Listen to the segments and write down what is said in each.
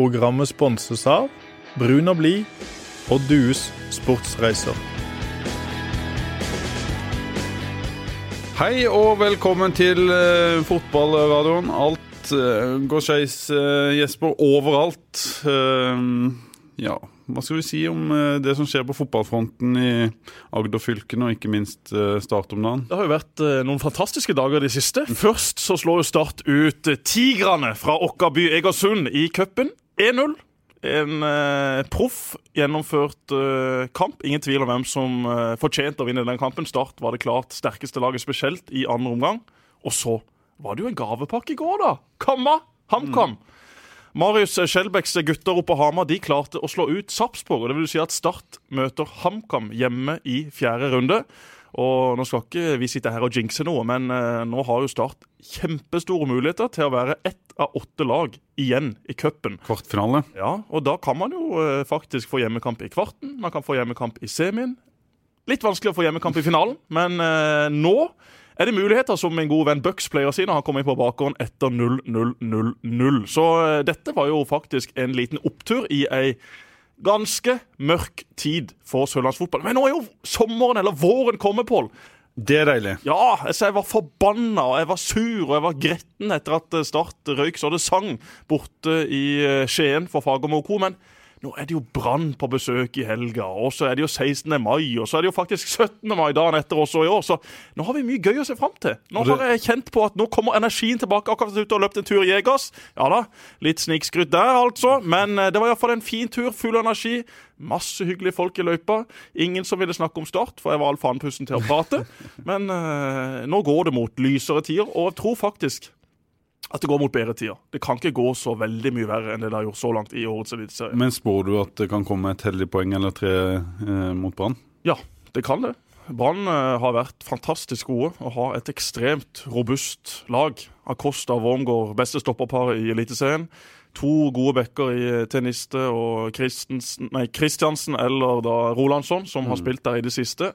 Programmet sponses av Brun og blid og Dues sportsreiser. Hei og velkommen til uh, fotballradioen. Alt uh, går skeis, uh, Jesper, overalt. Uh, ja, hva skal vi si om det som skjer på fotballfronten i Agder-fylkene, og ikke minst Start om dagen? Det har jo vært noen fantastiske dager de siste. Først så slår jo Start ut Tigrene fra Åkkaby Egersund i cupen. 1-0. En eh, proff gjennomført eh, kamp. Ingen tvil om hvem som eh, fortjente å vinne den kampen. Start var det klart sterkeste laget, spesielt i andre omgang. Og så var det jo en gavepakke i går, da. Kamma! HamKam. Mm. Marius Skjelbæks gutter oppe på Hamar de klarte å slå ut Sarpsborg. Det vil si at Start møter HamKam hjemme i fjerde runde. Og Nå skal ikke vi sitte her og jinxe noe, men eh, nå har jo Start kjempestore muligheter til å være ett av åtte lag igjen i cupen. Kvartfinale. Ja, og da kan man jo eh, faktisk få hjemmekamp i kvarten. Man kan få hjemmekamp i semien. Litt vanskelig å få hjemmekamp i finalen, men eh, nå er det muligheter, som min gode venn Bucks pleier å si når han kommer inn på bakgården etter 0-0-0-0. Så dette var jo faktisk en liten opptur i ei ganske mørk tid for sørlandsfotball. Men nå er jo sommeren, eller våren, kommet, Pål. Det er deilig. Ja, altså jeg var forbanna og jeg var sur og jeg var gretten etter at Start røyk så det sang borte i eh, Skien for Fagermo Co. Men nå er det jo Brann på besøk i helga, og så er det jo 16. mai, og så er det jo faktisk 17. mai dagen etter også i år. Så nå har vi mye gøy å se fram til. Nå har jeg kjent på at nå kommer energien tilbake. Akkurat ute og løpt en tur i Jegers. Ja da, litt snikskrytt der, altså. Men eh, det var iallfall en fin tur, full energi. Masse hyggelige folk i løypa. Ingen som ville snakke om Start, for jeg var all andpusten til å prate. Men uh, nå går det mot lysere tider, og jeg tror faktisk at det går mot bedre tider. Det kan ikke gå så veldig mye verre enn det det har gjort så langt i årets eliteserie. Men spår du at det kan komme et heldig poeng eller tre eh, mot Brann? Ja, det kan det. Brann eh, har vært fantastisk gode og har et ekstremt robust lag. Acosta og Wormgård, beste stopperparet i Eliteserien. To gode backer i Teniste og Kristiansen eller da Rolandsson, som mm. har spilt der i det siste.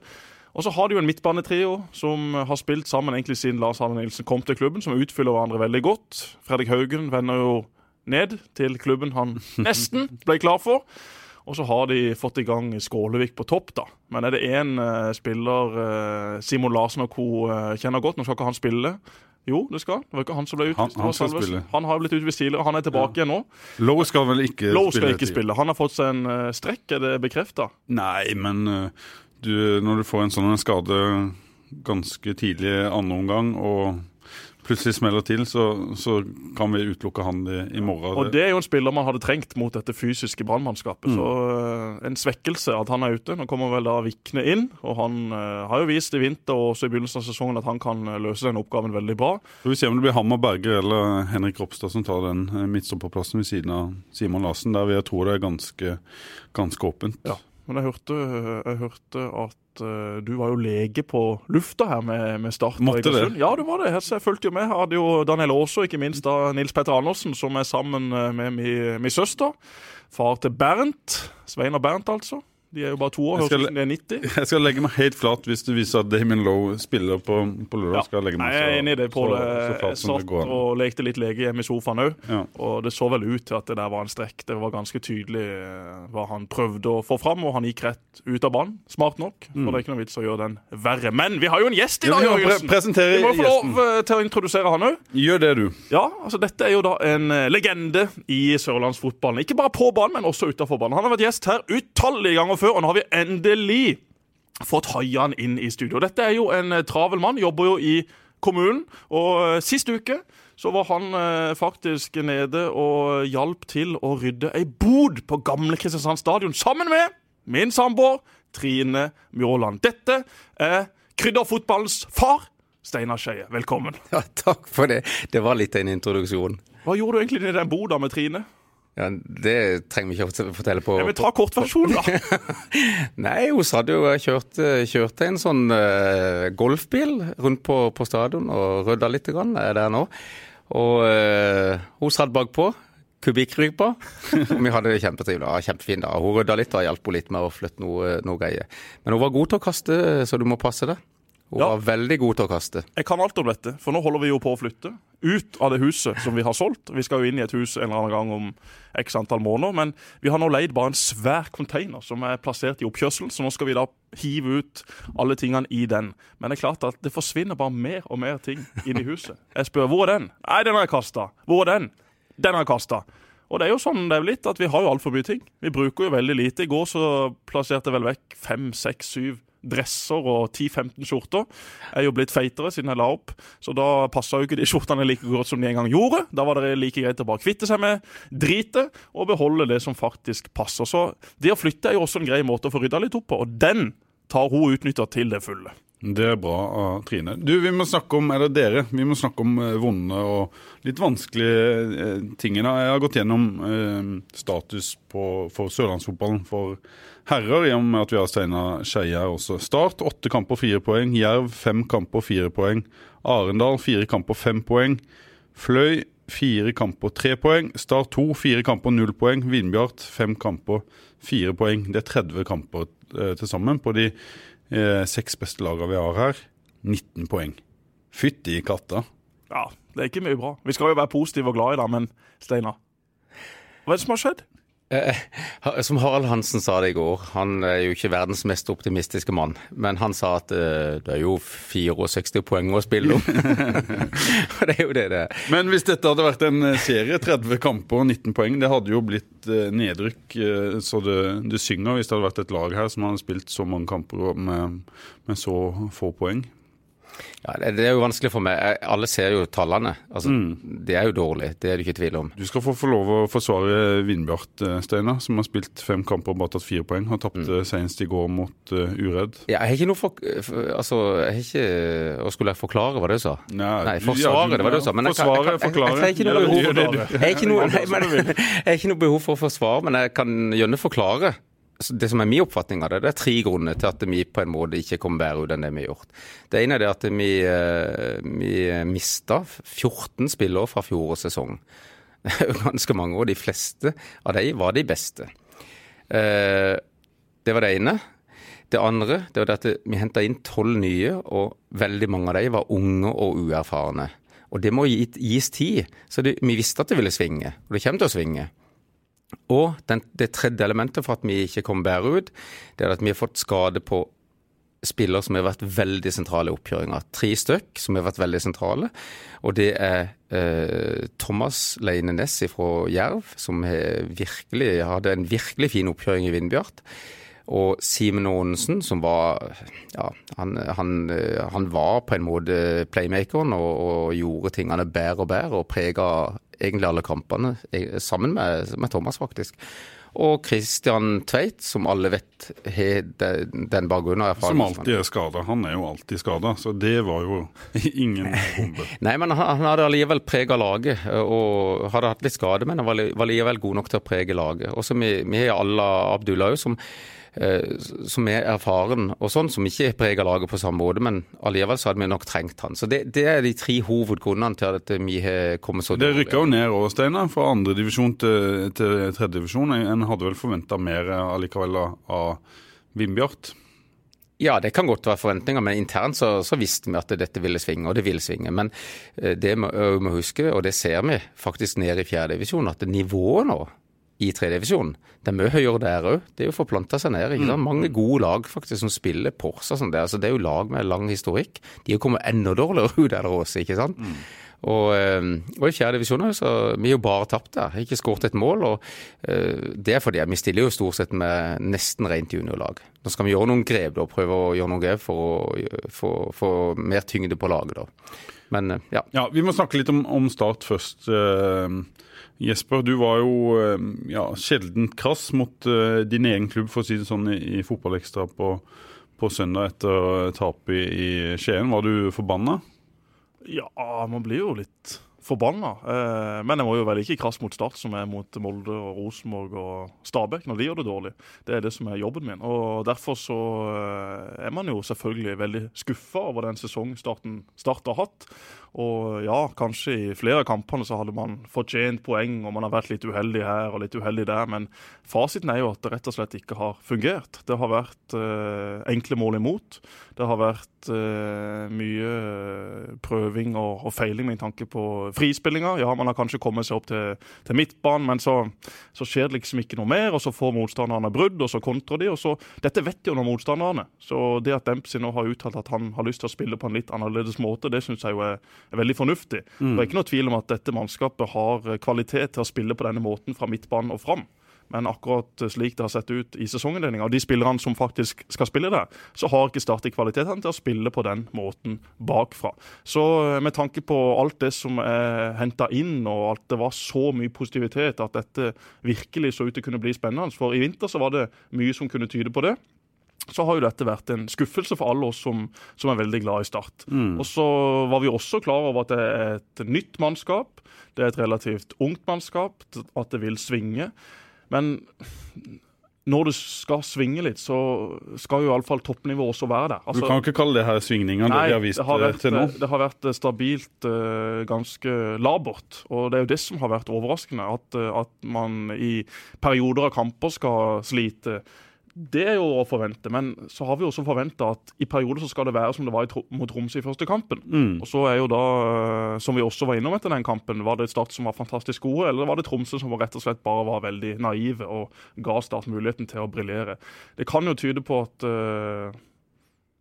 Og så har de jo en midtbanetrio som har spilt sammen egentlig siden Lars Arne Nilsen kom til klubben, som utfyller hverandre veldig godt. Fredrik Haugen vender jo ned til klubben han nesten ble klar for. Og så har de fått i gang Skålevik på topp, da. Men er det én uh, spiller uh, Simon Larsen og co. Uh, kjenner godt, nå skal ikke han spille. Jo, det skal. Det var ikke han som ble utvist. Han, han, spille. han har blitt utvist tidligere, han er tilbake ja. igjen nå. Lowe skal vel ikke Lowe skal ikke spille. Han har fått seg en strekk, er det bekrefta? Nei, men du, når du får en sånn skade ganske tidlig andre omgang, og plutselig smeller til, så, så kan vi utelukke han i, i, morgen. Og Det er jo en spiller man hadde trengt mot dette fysiske brannmannskapet. Mm. Så uh, en svekkelse at han er ute. Nå kommer vel da Vikne inn, og han uh, har jo vist i vinter og også i begynnelsen av sesongen at han kan uh, løse den oppgaven veldig bra. Så Vi ser om det blir Hammer Berger eller Henrik Ropstad som tar den midtstopperplassen ved siden av Simon Larsen, der vil jeg tro det er ganske, ganske åpent. Ja. Men jeg hørte, jeg hørte at uh, du var jo lege på lufta her med, med Start. Måtte det? Ja, du var det. Jeg fulgte jo med. Jeg hadde jo Daniel Aase, ikke minst da Nils Petter Andersen, som er sammen eh, med min, min søster. Far til Bernt. Svein og Bernt, altså. De er jo bare to år. Høres ut som de er 90. Jeg skal legge meg helt flat hvis du viser at Damien Lowe spiller på, på lørdag. Ja. Skal jeg, Nei, jeg er enig i det, Pål. Jeg satt og lekte litt lege hjemme i sofaen òg. Ja. Og det så vel ut til at det der var en strekk. Det var ganske tydelig eh, hva han prøvde å få fram, og han gikk rett ut av banen. Smart nok. For mm. det er ikke noe vits å gjøre den verre. Men vi har jo en gjest i dag, Jørgensen! Pre vi må få lov eh, til å introdusere han òg. Gjør det, du. Ja, altså Dette er jo da en eh, legende i sørlandsfotballen. Ikke bare på banen, men også utafor banen. Han har vært gjest her utallige ganger før, og nå har vi endelig endelig fått Hayan inn i studio. Dette er jo en eh, travel mann, jobber jo i kommunen. Og eh, sist uke så var han eh, faktisk nede og hjalp til å rydde ei bod på gamle Kristiansand stadion sammen med min samboer Trine Mjåland. Dette er krydderfotballens far. Steinar Skeie, velkommen. Ja, takk for det. Det var litt av en introduksjon. Hva gjorde du egentlig i den boda med Trine? Ja, Det trenger vi ikke å fortelle på Jeg vil ta kortversjonen, da. Nei, hun hadde jo kjørt, kjørte en sånn uh, golfbil rundt på, på, stadion og rydda litt. Grann, er der nå. Og uh, hun satt bakpå. Kubikkrypa. og vi hadde det kjempetrivelig. Ja, kjempefin da. Hun rydda litt og hjalp litt med å flytte noe, noe greier. Men hun var god til å kaste, så du må passe det. Hun ja. var veldig god til å kaste. Jeg kan alt om dette, for nå holder vi jo på å flytte. Ut av det huset som vi har solgt. Vi skal jo inn i et hus en eller annen gang om x antall måneder, men vi har nå leid bare en svær container som er plassert i oppkjørselen, så nå skal vi da hive ut alle tingene i den. Men det er klart at det forsvinner bare mer og mer ting inn i huset. Jeg spør hvor er den? Nei, den har jeg kasta. Hvor er den? Den har jeg kasta. Og det er jo sånn det er litt, at vi har jo altfor mye ting. Vi bruker jo veldig lite. I går så plasserte jeg vel vekk fem, seks, syv dresser og 10-15 skjorter. Jeg er jo blitt feitere siden jeg la opp, så da passa jo ikke de skjortene like godt som de en gang gjorde. Da var det like greit å bare kvitte seg med dritet og beholde det som faktisk passer. Så det å flytte er jo også en grei måte å få rydda litt opp på, og den tar hun utnytta til det fulle. Det er bra Trine. Du, vi må snakke om, eller dere, vi må snakke om eh, vonde og litt vanskelige eh, tingene. Jeg har gått gjennom eh, status på, for sørlandsfotballen for herrer, i og med at vi har Steinar Skeie her også. Start åtte kamper, fire poeng. Jerv fem kamper, fire poeng. Arendal fire kamper, fem poeng. Fløy fire kamper, tre poeng. Start to fire kamper, null poeng. Vindbjart fem kamper, fire poeng. Det er 30 kamper eh, til sammen på de eh, seks beste lagene vi har her. 19 poeng. Fytti katta. Ja, det er ikke mye bra. Vi skal jo være positive og glade i det, men Steinar, hva er det som har skjedd? Eh, som Harald Hansen sa det i går, han er jo ikke verdens mest optimistiske mann. Men han sa at uh, det er jo 64 poeng å spille om. Og det er jo det det er. Men hvis dette hadde vært en eh, serie, 30 kamper og 19 poeng, det hadde jo blitt uh, nedrykk så det, det, synger hvis det hadde vært et lag her som hadde spilt så mange kamper med, med så få poeng. Ja, det, er jo vanskelig for meg. Alle ser jo tallene. Altså, mm. Det er jo dårlig, det er det ikke tvil om. Du skal få, få lov å forsvare Vindbjart, eh, Steinar, som har spilt fem kamper og bare tatt fire poeng. Har tapt mm. Eh, senest i går mot uh, Uredd. Ja, jeg har ikke noe for, altså, jeg har ikke, og Skulle jeg forklare hva du sa? Nei, nei forsvare ja, det, hva du sa. Men forsvare, forklare. Jeg, jeg, jeg, jeg har ikke noe behov for å forsvare, men jeg kan gjerne forklare det som er min oppfatning av det, det er tre grunner til at vi på en måte ikke kommer bedre ut enn det vi har gjort. Det ene er det at vi, eh, vi mista 14 spillere fra fjorårets sesong. Ganske mange, og de fleste av de var de beste. Eh, det var det ene. Det andre det var det at vi henta inn tolv nye, og veldig mange av de var unge og uerfarne. Og det må gis tid. Så det, vi visste at det ville svinge, og det kommer til å svinge. Og den, det tredje elementet for at vi ikke kommer bedre ut, det er at vi har fått skade på spillere som har vært veldig sentrale i oppkjøringa. Tre stykk som har vært veldig sentrale. Og det er eh, Thomas Leine Næss fra Jerv, som virkelig, hadde en virkelig fin oppkjøring i Vindbjart. Og Simen Aanensen, som var Ja, han, han, han, var på en måte playmakeren og, og gjorde tingene bedre og bedre og prega egentlig alle kampene, sammen med, med Thomas, faktisk. Og Christian Tveit, som alle vet har den bakgrunnen. Som alltid er skada. Han er jo alltid skada, så det var jo ingen bombe. Nei, men han, han hadde allikevel prega laget, og hadde hatt litt skade, men han var allikevel god nok til å prege laget. Og så vi, vi har alle Abdullah òg, som som er erfaren og sånn, som ikke preger laget på samme måte, men allikevel så hadde vi nok trengt han. Så det, det er de tre hovedgrunnene til at vi har kommet så dårlig. Det rykka jo ned òg, Steinar, fra andredivisjon til, til tredjedivisjon. En hadde vel forventa mer allikevel av Vindbjart? Ja, det kan godt være forventninger, men internt så, så, visste vi at dette ville svinge, og det vil svinge. Men det det må vi huske, og det ser vi faktisk ned i fjerdedivisjon, at nivået nå i tredjedivisjon. Det er mye høyere der òg. Det er jo forplanta seg ned. ikke sant? Mm. Mange gode lag faktisk som spiller Porsche og sånn der. Så det er jo lag med lang historikk. De har kommet enda dårligere ut der også, ikke sant. Mm. Og, ehm, og, i fjerde divisjon så vi har jo bare tapt der. Ikke skåret et mål. og uh, Det er fordi vi stiller jo stort sett med nesten rent juniorlag. Nå skal vi gjøre noen grep da, prøve å gjøre noen grep for å få mer tyngde på laget. da. Men uh, ja. ja. Vi må snakke litt om, om Start først. Uh, Jesper, du var jo eh, ja, sjelden krass mot uh, din egen klubb, for å si det sånn, i, i Fotballekstra på, på, søndag etter tapet i, i Skien. Var du forbanna? Ja, man blir jo litt forbanna. Eh, men jeg må jo være like krass mot Start som jeg er mot Molde og Rosenborg og Stabæk når de gjør det dårlig. Det er det som er jobben min. Og Derfor så eh, er man jo selvfølgelig veldig skuffa over den sesongstarten Start har hatt. Og ja, kanskje i flere av kampene så hadde man fortjent poeng, og man har vært litt uheldig her og litt uheldig der. Men fasiten er jo at det rett og slett ikke har fungert. Det har vært eh, enkle mål imot. Det har vært eh, mye prøving og, og, feiling med tanke på frispillinga. Ja, man har kanskje kommet seg opp til, til midtbanen, men så, så, skjer det liksom ikke noe mer. Og så får motstanderne brudd, og så kontrer de. og så, Dette vet jo nå motstanderne. Så det at Dempsey nå har uttalt at han har lyst til å spille på en litt annerledes måte, det syns jeg jo er er veldig fornuftig. Mm. Det er ikke noe tvil om at dette mannskapet har eh, kvalitet til å spille på denne måten fra midtbanen og fram. Men akkurat slik det har sett ut i sesonginnledninga, og de spillerne som faktisk skal spille der, så har ikke Start kvalitetene til å spille på den måten bakfra. Så eh, med tanke på alt det som er henta inn, og at det var så mye positivitet, at dette virkelig så ut til å kunne bli spennende. For i vinter så var det mye som kunne tyde på det så har jo dette vært en skuffelse for alle oss som, som er veldig glad i Start. Mm. Og så var vi også klar over at det er et nytt mannskap. Det er et relativt ungt mannskap, at det vil svinge. Men når det skal svinge litt, så skal jo iallfall toppnivået også være der. Altså, du kan ikke kalle det her svingninger nei, det vi har vist det har eh, vært, til nå? Det har vært eh, stabilt, eh, ganske labert. Og det er jo det som har vært overraskende. At, at man i perioder av kamper skal slite det er jo å forvente, men så har vi også forventa at i perioder så skal det være som det var mot Tromsø i første kampen. Mm. Og så er jo da, eh, som vi også var innom etter den kampen, var det Start som var fantastisk gode, eller var det Tromsø som rett og slett bare var veldig naive og ga Start muligheten til å briljere? Det kan jo tyde på at uh,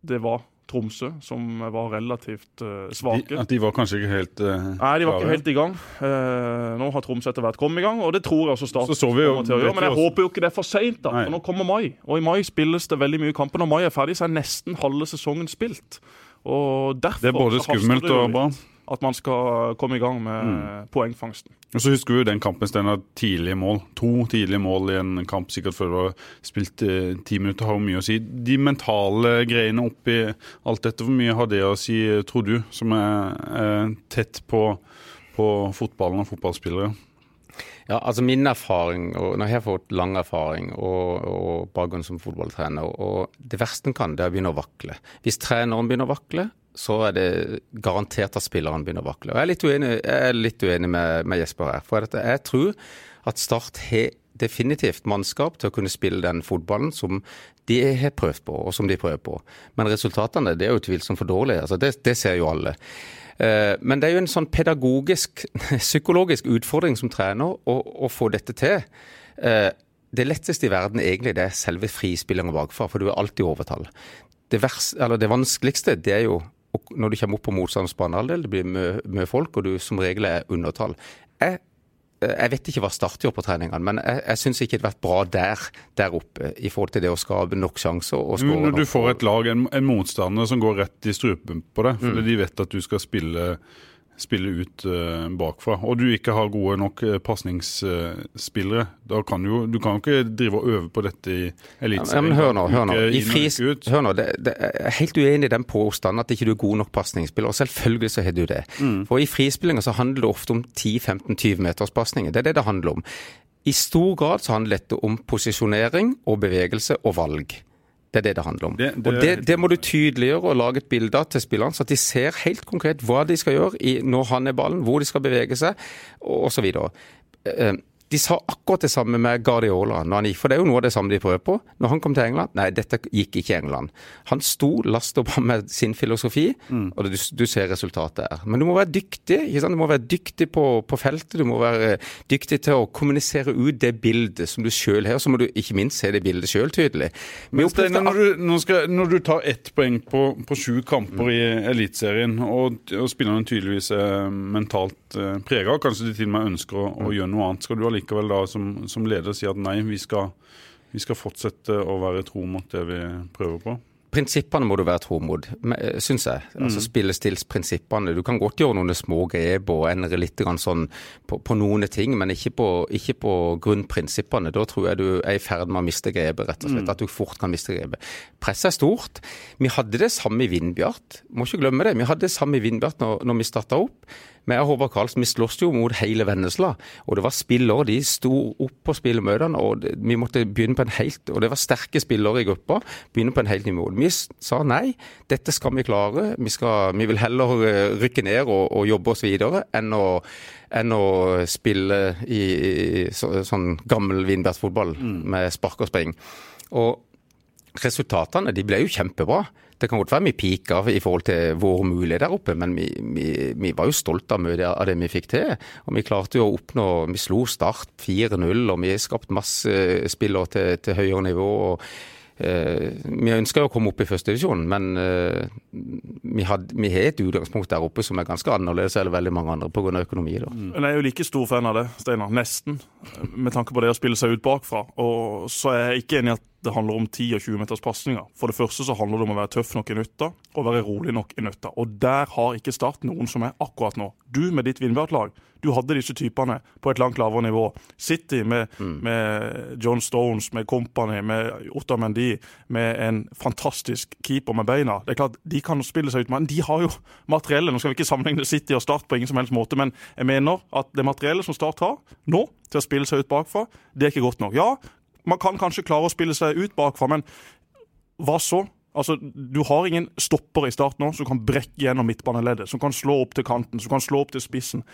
det var Tromsø, som var relativt uh, svake. De, at de var kanskje ikke helt uh, Nei, de var ikke helt i gang. Uh, nå har Tromsø etter hvert kommet i gang, og det tror jeg også Start så så vi jo, til å gjøre. Men jeg håper jo ikke det er for seint, nå kommer mai, og i mai spilles det veldig mye kamper. Når mai er ferdig, så er nesten halve sesongen spilt. Og derfor Det er både skummelt og bra at man skal komme i gang med mm. poengfangsten. Og så husker vi den kampen Steinar, tidlige mål. To tidlige mål i en kamp sikkert før du har spilt eh, ti minutter, har jo mye å si. De mentale greiene oppi alt dette, hvor mye har det å si, tror du, som er, er tett på, på fotballen og fotballspillere? Ja, altså Min erfaring, og når jeg har fått lang erfaring og, og bakgrunn som fotballtrener, og det verste en kan, det er å begynne å vakle. Hvis treneren begynner å vakle, så er det garantert at spillerne begynner å vakle. Og Jeg er litt uenig, er litt uenig med, med, Jesper her. For jeg tror at Start har definitivt mannskap til å kunne spille den fotballen som de har prøvd på, og som de prøver på. Men resultatene det er jo utvilsomt for dårlige. Altså, det, det ser jo alle. Eh, men det er jo en sånn pedagogisk, psykologisk utfordring som trener å, å få dette til. Eh, det letteste i verden egentlig det er selve frispillinga bakfra, for du er alltid overtall. Det, verste, det vanskeligste det er jo når du kommer opp på motstanders banehalvdel, det blir mye folk, og du som regel er undertall. Jeg, jeg vet ikke hva Start gjør på treningene, men jeg, jeg syns ikke det har vært bra der, der oppe i forhold til det å skape nok sjanser. og Når du får et lag, en, en, motstander som går rett i strupen på deg, fordi mm. de vet at du skal spille spille ut uh, bakfra, og du ikke har gode nok uh, pasningsspillere, da kan du du kan jo ikke drive og øve på dette i Eliteserien. Ja, hør nå, hør nå. I fris, hør nå det, det, jeg er helt uenig i den påstanden at ikke du er god nok pasningsspiller. og Selvfølgelig så har du det. Mm. For i frispillinga så handler det ofte om 10-15-20 meters pasninger. Det er det det handler om. I stor grad så handler dette om posisjonering og bevegelse og valg. Det er det det handler om. Det, det, og det, det, må du tydeliggjøre og lage et bilde av til spillerne, så at de ser helt konkret hva de skal gjøre i, når han er ballen, hvor de skal bevege seg, osv. De sa akkurat det samme med Guardiola når han gikk, for det er jo noe av det samme de prøver på. Når han kom til England Nei, dette gikk ikke i England. Han sto last opp med sin filosofi, mm. og du, du, ser resultatet her. Men du må være dyktig. ikke sant? Du må være dyktig på, på, feltet. Du må være dyktig til å kommunisere ut det bildet som du sjøl har. Så må du ikke minst se det bildet sjøl tydelig. Men Steiner, når, du, når du tar ett poeng på, på sju kamper i Eliteserien, og, og spillerne tydeligvis er mentalt eh, prega, kanskje de til og med ønsker å, å mm. gjøre noe annet, skal du allikevel da som, som leder si at nei, vi skal, vi skal fortsette å være tro mot det vi prøver på? Prinsippene må du være tro mot, syns jeg. Altså mm. Spillestilsprinsippene. Du kan godt gjøre noen små grep og endre litt sånn på, på, noen ting, men ikke på, ikke på, grunnprinsippene. Da tror jeg du er i ferd med å miste grepet, rett og slett. Mm. At du fort kan miste grepet. Presset er stort. Vi hadde det samme i Vindbjart. Må ikke glemme det. Vi hadde det samme i Vindbjart når, når vi starta opp. Vi og Håvard Karlsen vi slåss jo mot hele Vennesla. Og det var spillere, de sto opp på spillemøtene, og vi måtte begynne på en helt Og det var sterke spillere i gruppa. Begynne på en helt ny måte. Vi sa nei, dette skal vi klare. Vi, skal, vi vil heller eh, rykke ned og, og jobbe oss videre enn å, enn å spille i, i så, sånn gammel Vindbjart-fotball Mm. med spark og spring. Og resultatene de ble jo kjempebra. Det kan godt være vi pika i forhold til våre muligheter der oppe, men vi, vi, vi var jo stolte av mye av det vi fikk til. Og vi klarte jo å oppnå Vi slo Start 4-0, og vi skapte masse spillere til, til høyere nivå. og eh, Vi ønsker jo å komme opp i førstedivisjon, men eh, vi, har et utgangspunkt der oppe som er ganske annerledes enn veldig mange andre pga. økonomi. da. Men jeg er jo like stor fan av det, Steinar. Nesten. Med tanke på det å spille seg ut bakfra. Og så er jeg ikke enig i at det handler om 10 og 20 meters pasninger. For det første så handler det om å være tøff nok i nøtta, og være rolig nok i nøtta. Og der har ikke Start noen som er akkurat nå. Du med ditt Vindbjart-lag, du hadde disse typene på et langt lavere nivå. City med, med John Stones, med Company, med Otta Mendy, med en fantastisk keeper med beina. Det er klart, De kan spille seg ut, men de har jo materiellet. Nå skal vi ikke sammenligne City og Start på ingen som helst måte, men jeg mener at det materiellet som Start har nå til å spille seg ut bakfra, det er ikke godt nok. Ja, man kan kanskje klare å spille seg ut bakfra, men hva så? Altså, Du har ingen stopper i start nå som kan brekke gjennom midtbaneleddet, som kan slå opp til kanten, som kan slå opp til spissen.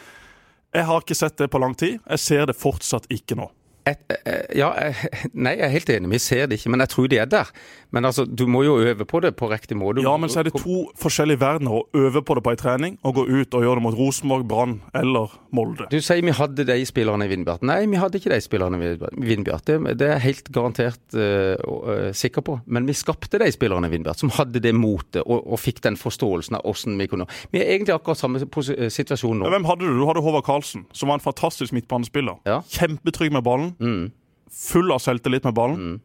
Jeg har ikke sett det på lang tid. Jeg ser det fortsatt ikke nå. Et, eh, ja, eh, nei, jeg er helt enig. Vi ser det ikke, men jeg tror de er der. Men altså, du må jo øve på det på riktig måte. Ja, men så er det to forskjellige verdener å øve på det på en trening, og gå ut og gjøre det mot Rosenborg, Brann eller Molde. Du sier vi hadde de spillerne i Vindbjart. Nei, vi hadde ikke de spillerne i Vindbjart. Det, det er jeg helt garantert uh, uh, sikker på. Men vi skapte de spillerne i Vindbjart som hadde det motet og, og, fikk den forståelsen av hvordan vi kunne Vi er egentlig akkurat samme situasjon nå. Hvem hadde du? Du hadde Håvard Karlsen, som var en fantastisk midtbanespiller. Ja. Kjempetrygg med ballen. Mm. Full av selvtillit med ballen.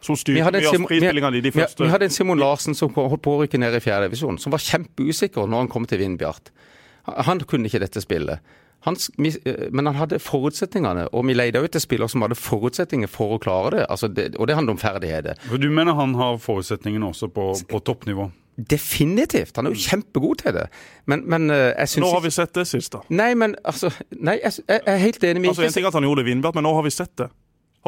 Som Vi styrte hadde, mye av frispillingene de, de første vi hadde en Simon Larsen som holdt på å rykke ned i fjerde divisjon, som var kjempeusikker når han kom til Vindbjart. Han, kunne ikke dette spillet. Han, s- vi, eh, men han hadde forutsetningene, og vi leide ut til spillere som hadde forutsetninger for å klare det. Altså det og det handler om ferdigheter. Du mener han har forutsetningene også på, på toppnivå? Definitivt! Han er jo kjempegod til det. Men, men eh, jeg syns Nå har vi sett det sist, da. Nei, men altså Nei, jeg, jeg er helt enig med Altså, En ting er at han gjorde det i Vindbjart, men nå har vi sett det.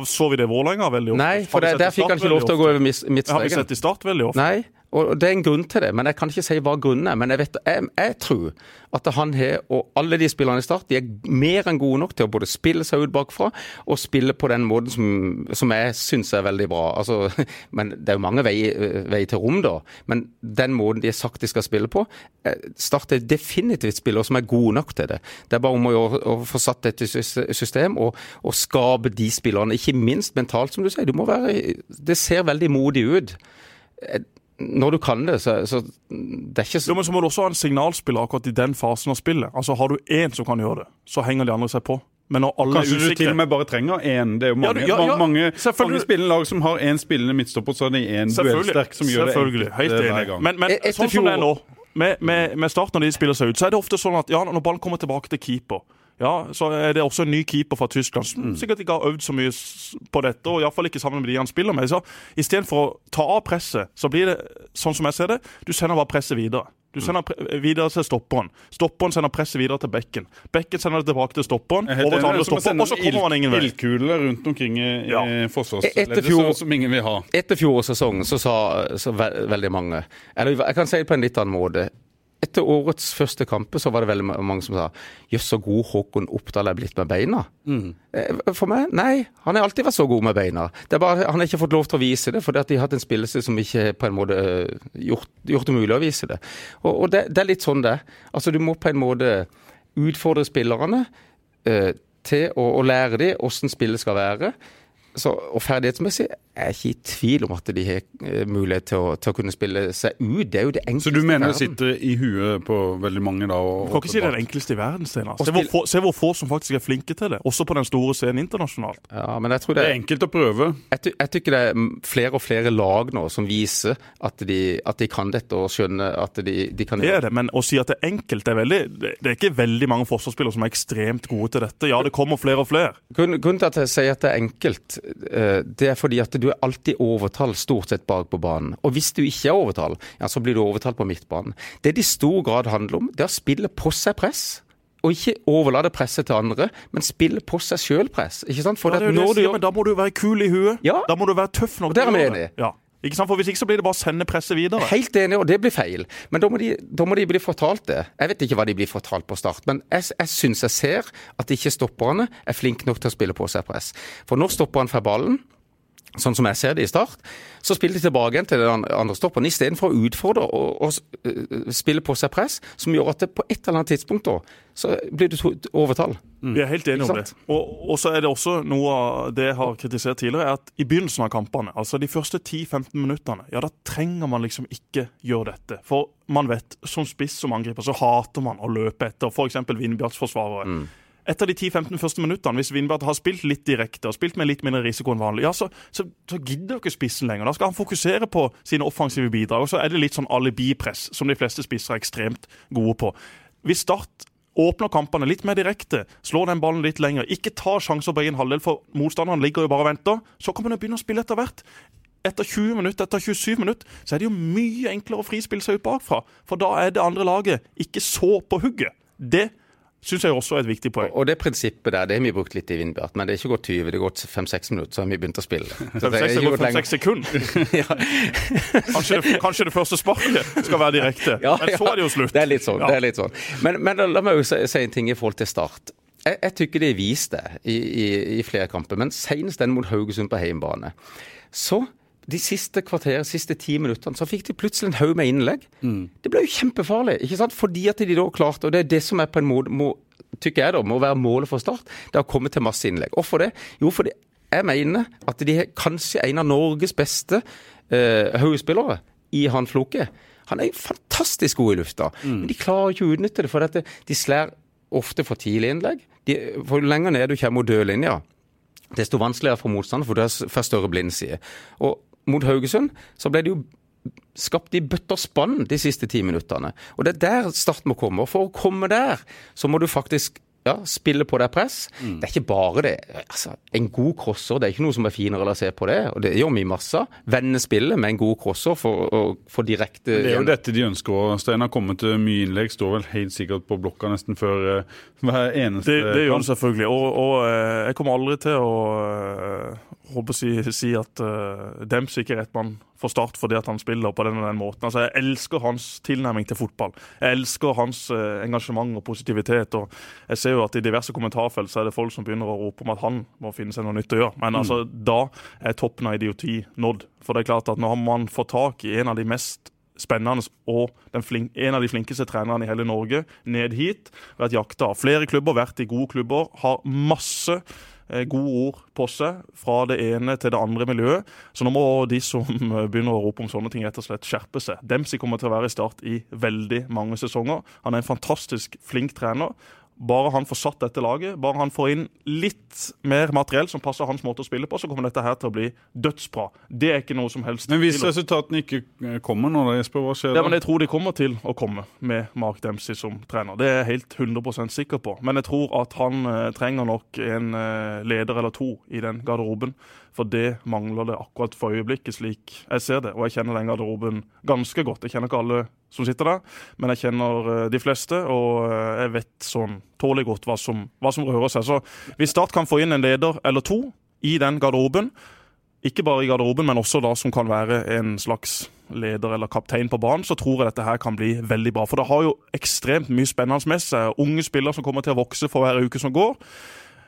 Så vi det i Vålerenga veldig ofte? Nei, for det, der, fikk han ikke lov til å gå over midtstreken. Har vi sett i Start veldig ofte. Nei, og det er en grunn til det, men jeg kan ikke si hva grunnen er. Men jeg, vet, jeg, jeg tror at han har, og alle de spillerne i Start, de er mer enn gode nok til å både spille seg ut bakfra og spille på den måten som, som jeg syns er veldig bra. Altså, men det er jo mange veier vei til rom, da. Men den måten de har sagt de skal spille på eh, Start er definitivt spillere som er gode nok til det. Det er bare om å, å få satt dette system og, og skape de spillerne, ikke minst mentalt, som du sier. Du må være, det ser veldig modig ut når du kan det, så, så det er ikke Jo, men så må du også ha en signalspiller akkurat i den fasen av spillet. Altså, Har du én som kan gjøre det, så henger de andre seg på. Men når alle Kanskje er du til og med bare trenger én. Det er jo Ja, mange, du- ja, ja, mange, mange spillende lag som har én spillende midtstopper, så er det én Selvfølgelig. duellsterk som gjør det Selvfølgelig. enkelt Helt eh, hver enig. gang. Men, men E- sånn som det er nå, med, med, med Start når de spiller seg ut, så er det ofte sånn at ja, når ballen kommer tilbake til keeper ja, så er det også en ny keeper fra Tyskland som sikkert ikke har øvd så mye på dette, og iallfall ikke sammen med de han spiller med. Så Istedenfor å ta av presset, så blir det sånn som jeg ser det, du sender bare presset videre. Du sender pre videre til stopperen. Stopperen sender presset videre til bekken. Bekken sender det tilbake til stopperen, er over til andre er stopper, og så kommer han ingen vei. Ildkuler rundt omkring i, Ja. Forsvarsleddet som ingen vil ha. Etter fjorårssesongen så sa så ve veldig mange Eller jeg kan si det på en litt annen måte. Etter årets første kamper så var det veldig mange som sa Jøss, så god Håkon Oppdal er blitt med beina. Mm. For meg, nei. Han har alltid vært så god med beina. Det bare, Han har ikke fått lov til å vise det, fordi at de har hatt en spillelse som ikke på en måte eh, gjort, gjort det mulig å vise det. Og, og det, det er litt sånn det. Altså Du må på en måte utfordre spillerne eh, til å, å lære dem hvordan spillet skal være. Så, og ferdighetsmessig er ikke i tvil om at de har eh, mulighet til å, til å kunne spille seg ut. Det er jo det enkleste i verden. Så du mener det sitter i huet på veldig mange da? Og, Du kan ikke si det er det enkleste i verden, Steinar. Se, se hvor få som faktisk er flinke til det, også på den store scenen internasjonalt. Ja, men jeg tror Det det er enkelt å prøve. jeg, ty jeg tykker det er flere og flere lag nå som viser at de, at de kan dette og skjønner at de, de kan Det er det, men å si at det er enkelt, det er veldig Det er ikke veldig mange forsvarsspillere som er ekstremt gode til dette. Ja, det kommer flere og flere. Grunnen, grunnen til at jeg sier at det er enkelt, eh, det er fordi at du er alltid overtall stort sett bak på banen. Og hvis du ikke er overtall, ja, så blir du overtalt på midtbanen. Det det i stor grad handler om, det er å spille på seg press. og ikke overlate presset til andre, men spille på seg sjøl press. Ikke sant? For Ja, det det sier, gjør men da må du være kul i huet. Ja. Da må du være tøff nok. Og der er vi enige. Ja. Ikke sant? For Hvis ikke så blir det bare å sende presset videre. Helt enig, og det blir feil. Men da må, de, da må de bli fortalt det. Jeg vet ikke hva de blir fortalt på start, men jeg, jeg syns jeg ser at ikke stopperne er flinke nok til å spille på seg press. For når stopperen får ballen, sånn som jeg ser det i start, så spiller de tilbake igjen til den andre stopperen, istedenfor å utfordre og, og øh, spille på seg press, som gjør at det på et eller annet tidspunkt da, så blir det overtall. overtall. Vi er helt enige om det. Og, og så er det også noe av det jeg har kritisert tidligere, er at i begynnelsen av kampene, altså de første 10-15 minuttene, ja da trenger man liksom ikke gjøre dette. For man vet, som spiss som angriper, så hater man å løpe etter f.eks. Vindbjarts forsvarere. Etter de 10-15 første minuttene, hvis Vindbjart har spilt litt direkte og spilt med litt mindre risiko enn vanlig, ja, så, så, så gidder ikke spissen lenger. Da skal han fokusere på sine offensive bidrag. Og så er det litt sånn alibipress, som de fleste spisser er ekstremt gode på. Hvis Start åpner kampene litt mer direkte, slår den ballen litt lenger, ikke tar sjanser på egen halvdel, for motstanderen ligger jo bare og venter, så kan man jo begynne å spille etter hvert. Etter 20 minutter, etter 27 minutter, så er det jo mye enklere å frispille seg ut bakfra. For da er det andre laget ikke så på hugget. Det syns jeg også er et viktig poeng. Og det prinsippet der, det har vi brukt litt i Vindbjart, men det er ikke gått 20, det har gått 5-6 minutter, så har vi begynt å spille. Så det er Fem-seks går gått lenger. fem-seks sekunder. Kanskje det, kanskje det første sparket skal være direkte. Ja, Men så er det jo slutt. Det er litt sånn. Ja. det er litt sånn. Men, men la meg jo si, si en ting i forhold til Start. Jeg, jeg tykker de viste det i, i, i flere kamper, men senest den mot Haugesund på hjemmebane. Så de siste kvarter, siste ti minuttene, så fikk de plutselig en haug med innlegg. Det ble jo kjempefarlig, ikke sant? fordi at de da klarte, og det er det som er på en måte må, tykker jeg da, må være målet for Start, det har kommet til masse innlegg. Hvorfor det? Jo, fordi jeg mener at de er kanskje en av Norges beste eh, uh, i han Floke. Han er jo fantastisk god i lufta, men de klarer ikke å utnytte det. For dette, de slår ofte for tidlig innlegg. De, for lenger ned du kommer mot dødlinja, desto vanskeligere for motstander, for du har får større blindside. Og mot Haugesund så ble det jo skapt i bøtter spann de siste ti minuttene. Og det er der starten må komme. Og for å komme der, så må du faktisk ja, spille på deg press. Det er ikke bare det. Altså, en god crosser, det er ikke noe som er finere enn å se på det. Og det gjør vi masse. Vende spillet med en god crosser for å få direkte Det er jo dette de ønsker. òg. Steinar har kommet til mye innlegg. Står vel helt sikkert på blokka nesten før eh, hver eneste Det, det gjør han selvfølgelig. Og, og eh, jeg kommer aldri til å eh, håper å si, si at uh, Demps ikke er rett mann for Start fordi at han spiller på den og den måten. Altså, Jeg elsker hans tilnærming til fotball. Jeg elsker hans uh, engasjement og positivitet. og Jeg ser jo at i diverse kommentarfelt så er det folk som begynner å rope om at han må finne seg noe nytt å gjøre. Men altså, da er toppen av idioti nådd. For det er klart at nå har man fått tak i en av de mest spennende og en av de flinkeste trenerne i hele Norge ned hit. Vært jakta av flere klubber, vært i gode klubber. Har masse eh, gode ord på seg fra det ene til det andre miljøet. Så nå må de som eh, begynner å rope om sånne ting, rett og slett skjerpe seg. Dempsey kommer til å være i Start i veldig mange sesonger. Han er en fantastisk flink trener. Bare han får satt dette laget, bare han får inn litt mer materiell som passer hans måte å spille på, så kommer dette her til å bli dødsbra. Det er ikke noe som helst Men hvis resultatene ikke eh, kommer nå, da, Jesper, hva skjer da? Ja, men Jeg tror de kommer til å komme med Mark Dempsey som trener. Det er jeg helt 100% sikker på. Men jeg tror at han eh, trenger nok en eh, leder eller to i den garderoben. For det mangler det akkurat for øyeblikket, slik jeg ser det. Og jeg kjenner den garderoben ganske godt. Jeg kjenner ikke alle som sitter der, men jeg kjenner eh, de fleste. Og eh, jeg vet sånn tålelig godt hva som, hva som rører seg. Så hvis Start kan få inn en leder eller to i den garderoben, ikke bare i garderoben, men også da som kan være en slags leder eller kaptein på banen, så tror jeg dette her kan bli veldig bra. For det har jo ekstremt mye spennende med seg. Unge spillere som kommer til å vokse for hver uke som går.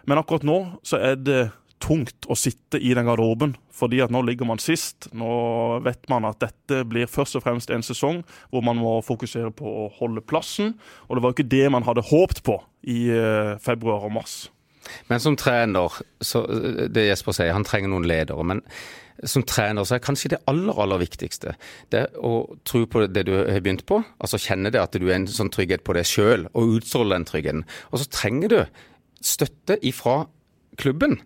Men akkurat nå så er det tungt å sitte i den garderoben, fordi at nå ligger man sist. Nå vet man at dette blir først og fremst en sesong hvor man må fokusere på å holde plassen. Og det var jo ikke det man hadde håpt på i eh, februar og mars. Men som trener, så det Jesper sier, han trenger noen ledere. Men som trener så er kanskje det aller, aller viktigste det å tro på det du har begynt på. Altså kjenne det at du er en sånn trygghet på deg sjøl, og utstråle den tryggheten. Og så trenger du støtte ifra klubben.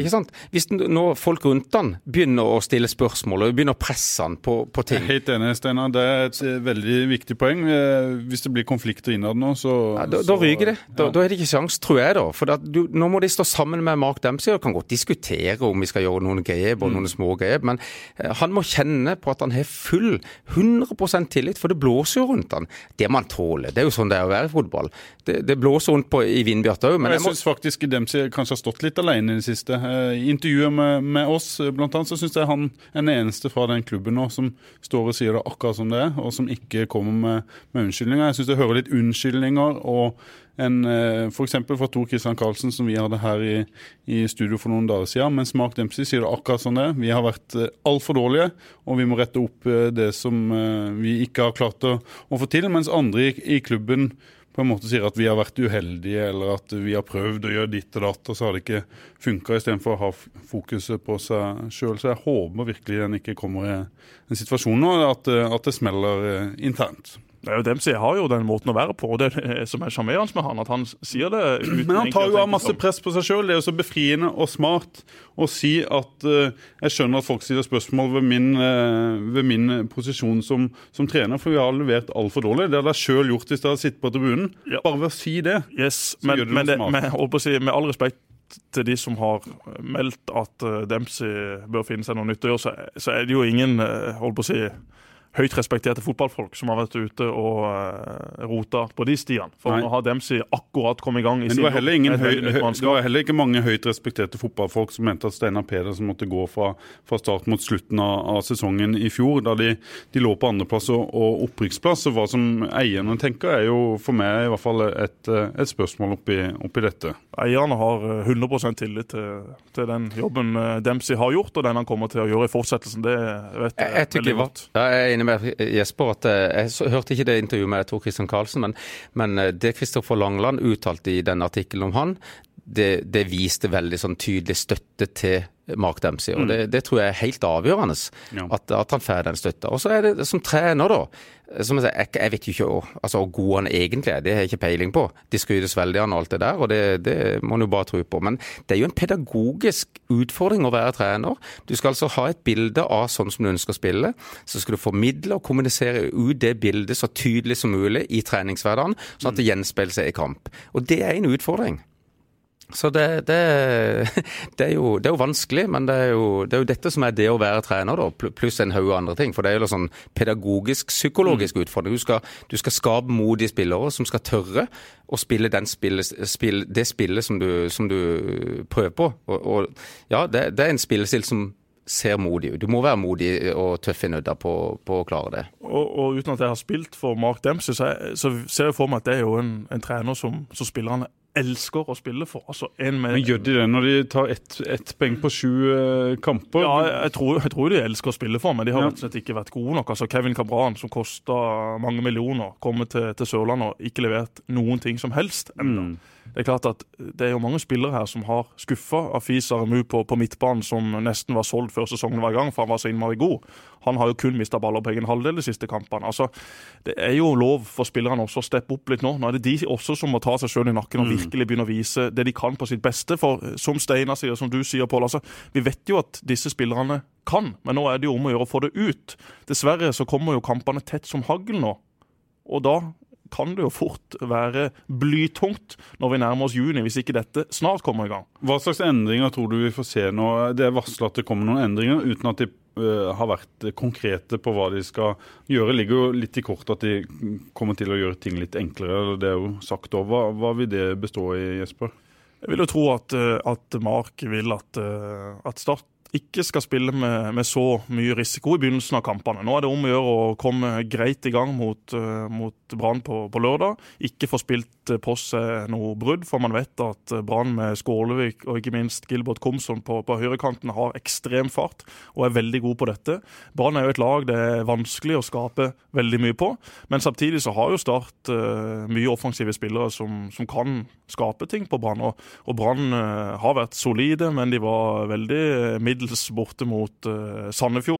Ikke sant? Hvis nå folk rundt han begynner å stille spørsmål og begynner å presse han på, på ting Jeg er helt enig, Steinar. Det er et eh, veldig viktig poeng. Eh, Hvis det blir konflikter innad nå, så ja, da, da ryker det. Da, ja. da er det ikke sjans, tror jeg. da. For at du, Nå må de stå sammen med Mark Dempsey og kan godt diskutere om vi skal gjøre noen grep og noen små grep, men eh, han må kjenne på at han har full 100% tillit, for det blåser jo rundt han. Det må han tåle. Det er jo sånn det er å være i fotball. Det, det blåser rundt på, i Vindbjart òg, men jeg jeg må syns faktisk Dempsey kanskje har stått litt alene i det siste. Eh, I intervjuet med, med oss, eh, blant annet, så syns jeg han er den eneste fra den klubben nå som står og sier det akkurat som det er, og som ikke kommer med, med unnskyldninger. Jeg syns jeg hører litt unnskyldninger og en F.eks. fra Tor Christian Karlsen, som vi hadde her i, i studio for noen dager siden. Mens Mark Dempsey sier det akkurat sånn det. Vi har vært eh, altfor dårlige, og vi må rette opp eh, det som eh, vi ikke har klart å, å få til. Mens andre i, i klubben på en måte sier at vi har vært uheldige, eller at vi har prøvd å gjøre ditt og datt, og så har det ikke funka, istedenfor å ha fokuset på seg sjøl. Så jeg håper virkelig den ikke kommer i en situasjon nå, at, at det smeller eh, internt. Det er jo Dempsey har jo den måten å være på, og det er det som er sjarmerende med han, at han sier det uten Men han tar jo av masse press på seg sjøl. Det er jo så befriende og smart å si at uh, jeg skjønner at folk stiller spørsmål ved min, uh, ved min posisjon som, som trener, for vi har levert altfor dårlig. Det hadde jeg sjøl gjort hvis jeg hadde sittet på tribunen. Ja. Bare ved å si det. Yes, Så men, gjør det men, det, smart. med, å si, med all respekt til de som har meldt at eh, Dempsey bør finne seg noe nytt å gjøre, så, så er det jo ingen eh, holdt på å si, høyt respekterte fotballfolk som har vært ute og uh, rota på de stiene. For Nei. nå har Dempsey akkurat kommet i gang. i Men det var, heller ingen høy, høy, det var heller ikke mange høyt respekterte fotballfolk som mente at Steinar Pedersen måtte gå fra, fra start mot slutten av, av sesongen i fjor, da de, de lå på andreplass og, og opprykksplass. Og hva som eierne tenker, er jo for meg i hvert fall et, eh, et spørsmål oppi, oppi dette. Eierne har eh, 100 tillit til, til den jobben eh, Dempsey har gjort, og den han kommer til å gjøre i fortsettelsen. Det vet Jeg, jeg, jeg, veldig godt. ja, jeg er enig med Jesper. at eh, Jeg så, hørte ikke det intervjuet med Tor Christian Karlsen, men, men eh, det Kristoffer Langland uttalte i den artikkelen om han, det, det viste veldig sånn tydelig støtte til Mark Dempsey. og Det, det tror jeg er helt avgjørende, Ja. at, at han får den støtta. Og så er det som trener, da. Som jeg, sier, jeg, jeg vet jo ikke hvor, altså, god han egentlig er, det har jeg ikke peiling på. De skrytes veldig av han og alt det der, og det, det må en jo bare tro på. Men det er jo en pedagogisk utfordring å være trener. Du skal altså ha et bilde av sånn som du ønsker å spille. Så skal du formidle og kommunisere ut det bildet så tydelig som mulig i treningshverdagen, sånn at det gjenspeiler seg i kamp. Og det er en utfordring. Så det, det, det, er jo, det er jo vanskelig, men det er jo, det er jo dette som er det å være trener, da, pluss en haug andre ting. For det er jo en sånn pedagogisk, psykologisk utfordring. Du skal, du skal skape modige spillere som skal tørre å spille, den spille, spill, det spillet som du, som du prøver på. Og, og ja, det, det er en spillestil som ser modig ut. Du må være modig og tøff i nødda på, på å klare det. Og, og uten at jeg har spilt for Mark Dempsey, så, så ser jeg for meg at det er jo en, en trener som, som spillerne elsker å spille for. Altså en med Men gjør de det når de tar ett et poeng på sju eh, kamper? Ja, jeg tror, jeg tror de elsker å spille for, men de har rett og slett ikke vært gode nok. Altså Kevin Cabran, som kosta mange millioner, kommer til, til Sørlandet og ikke levert noen ting som helst ennå. Mm. Det er klart at det er jo mange spillere her som har skuffa Afisa Remu på, på midtbanen, som nesten var solgt før sesongen var i gang, for han var så innmari god. Han har jo kun mista baller på egen halvdel de siste kampene. Altså, Det er jo lov for spillerne også å steppe opp litt nå. Nå er det de også som må ta seg sjøl i nakken og virkelig begynne å vise det de kan på sitt beste. For som Steinar sier, som du sier, Pål, altså, vi vet jo at disse spillerne kan, men nå er det jo om å gjøre å få det ut. Dessverre så kommer jo kampene tett som hagl nå. Og da kan det jo fort være blytungt når vi nærmer oss juni, hvis ikke dette snart kommer i gang. Hva slags endringer tror du vi får se nå? Det er varsla at det kommer noen endringer, uten at de uh, har vært konkrete på hva de skal gjøre. ligger jo litt i kort at de kommer til å gjøre ting litt enklere. Det er jo sagt òg. Hva, hva vil det bestå i, Jesper? Jeg vil jo tro at, eh, at Mark vil at, eh, at Start ikke skal spille med, med så mye risiko i begynnelsen av kampene. Nå er det om å gjøre å komme greit i gang mot, eh, Brann på, på lørdag. Ikke får spilt eh, på seg noe brudd, for man vet at eh, Brann med Skålevik og ikke minst Gilbert Komsson på, på høyrekanten har ekstrem fart og er veldig god på dette. Brann er jo et lag det er vanskelig å skape veldig mye på, men samtidig så har jo Start uh, mye offensive spillere som, som kan skape ting på Brann. Og, og Brann uh, har vært solide, men de var veldig middels borte mot uh, Sandefjord.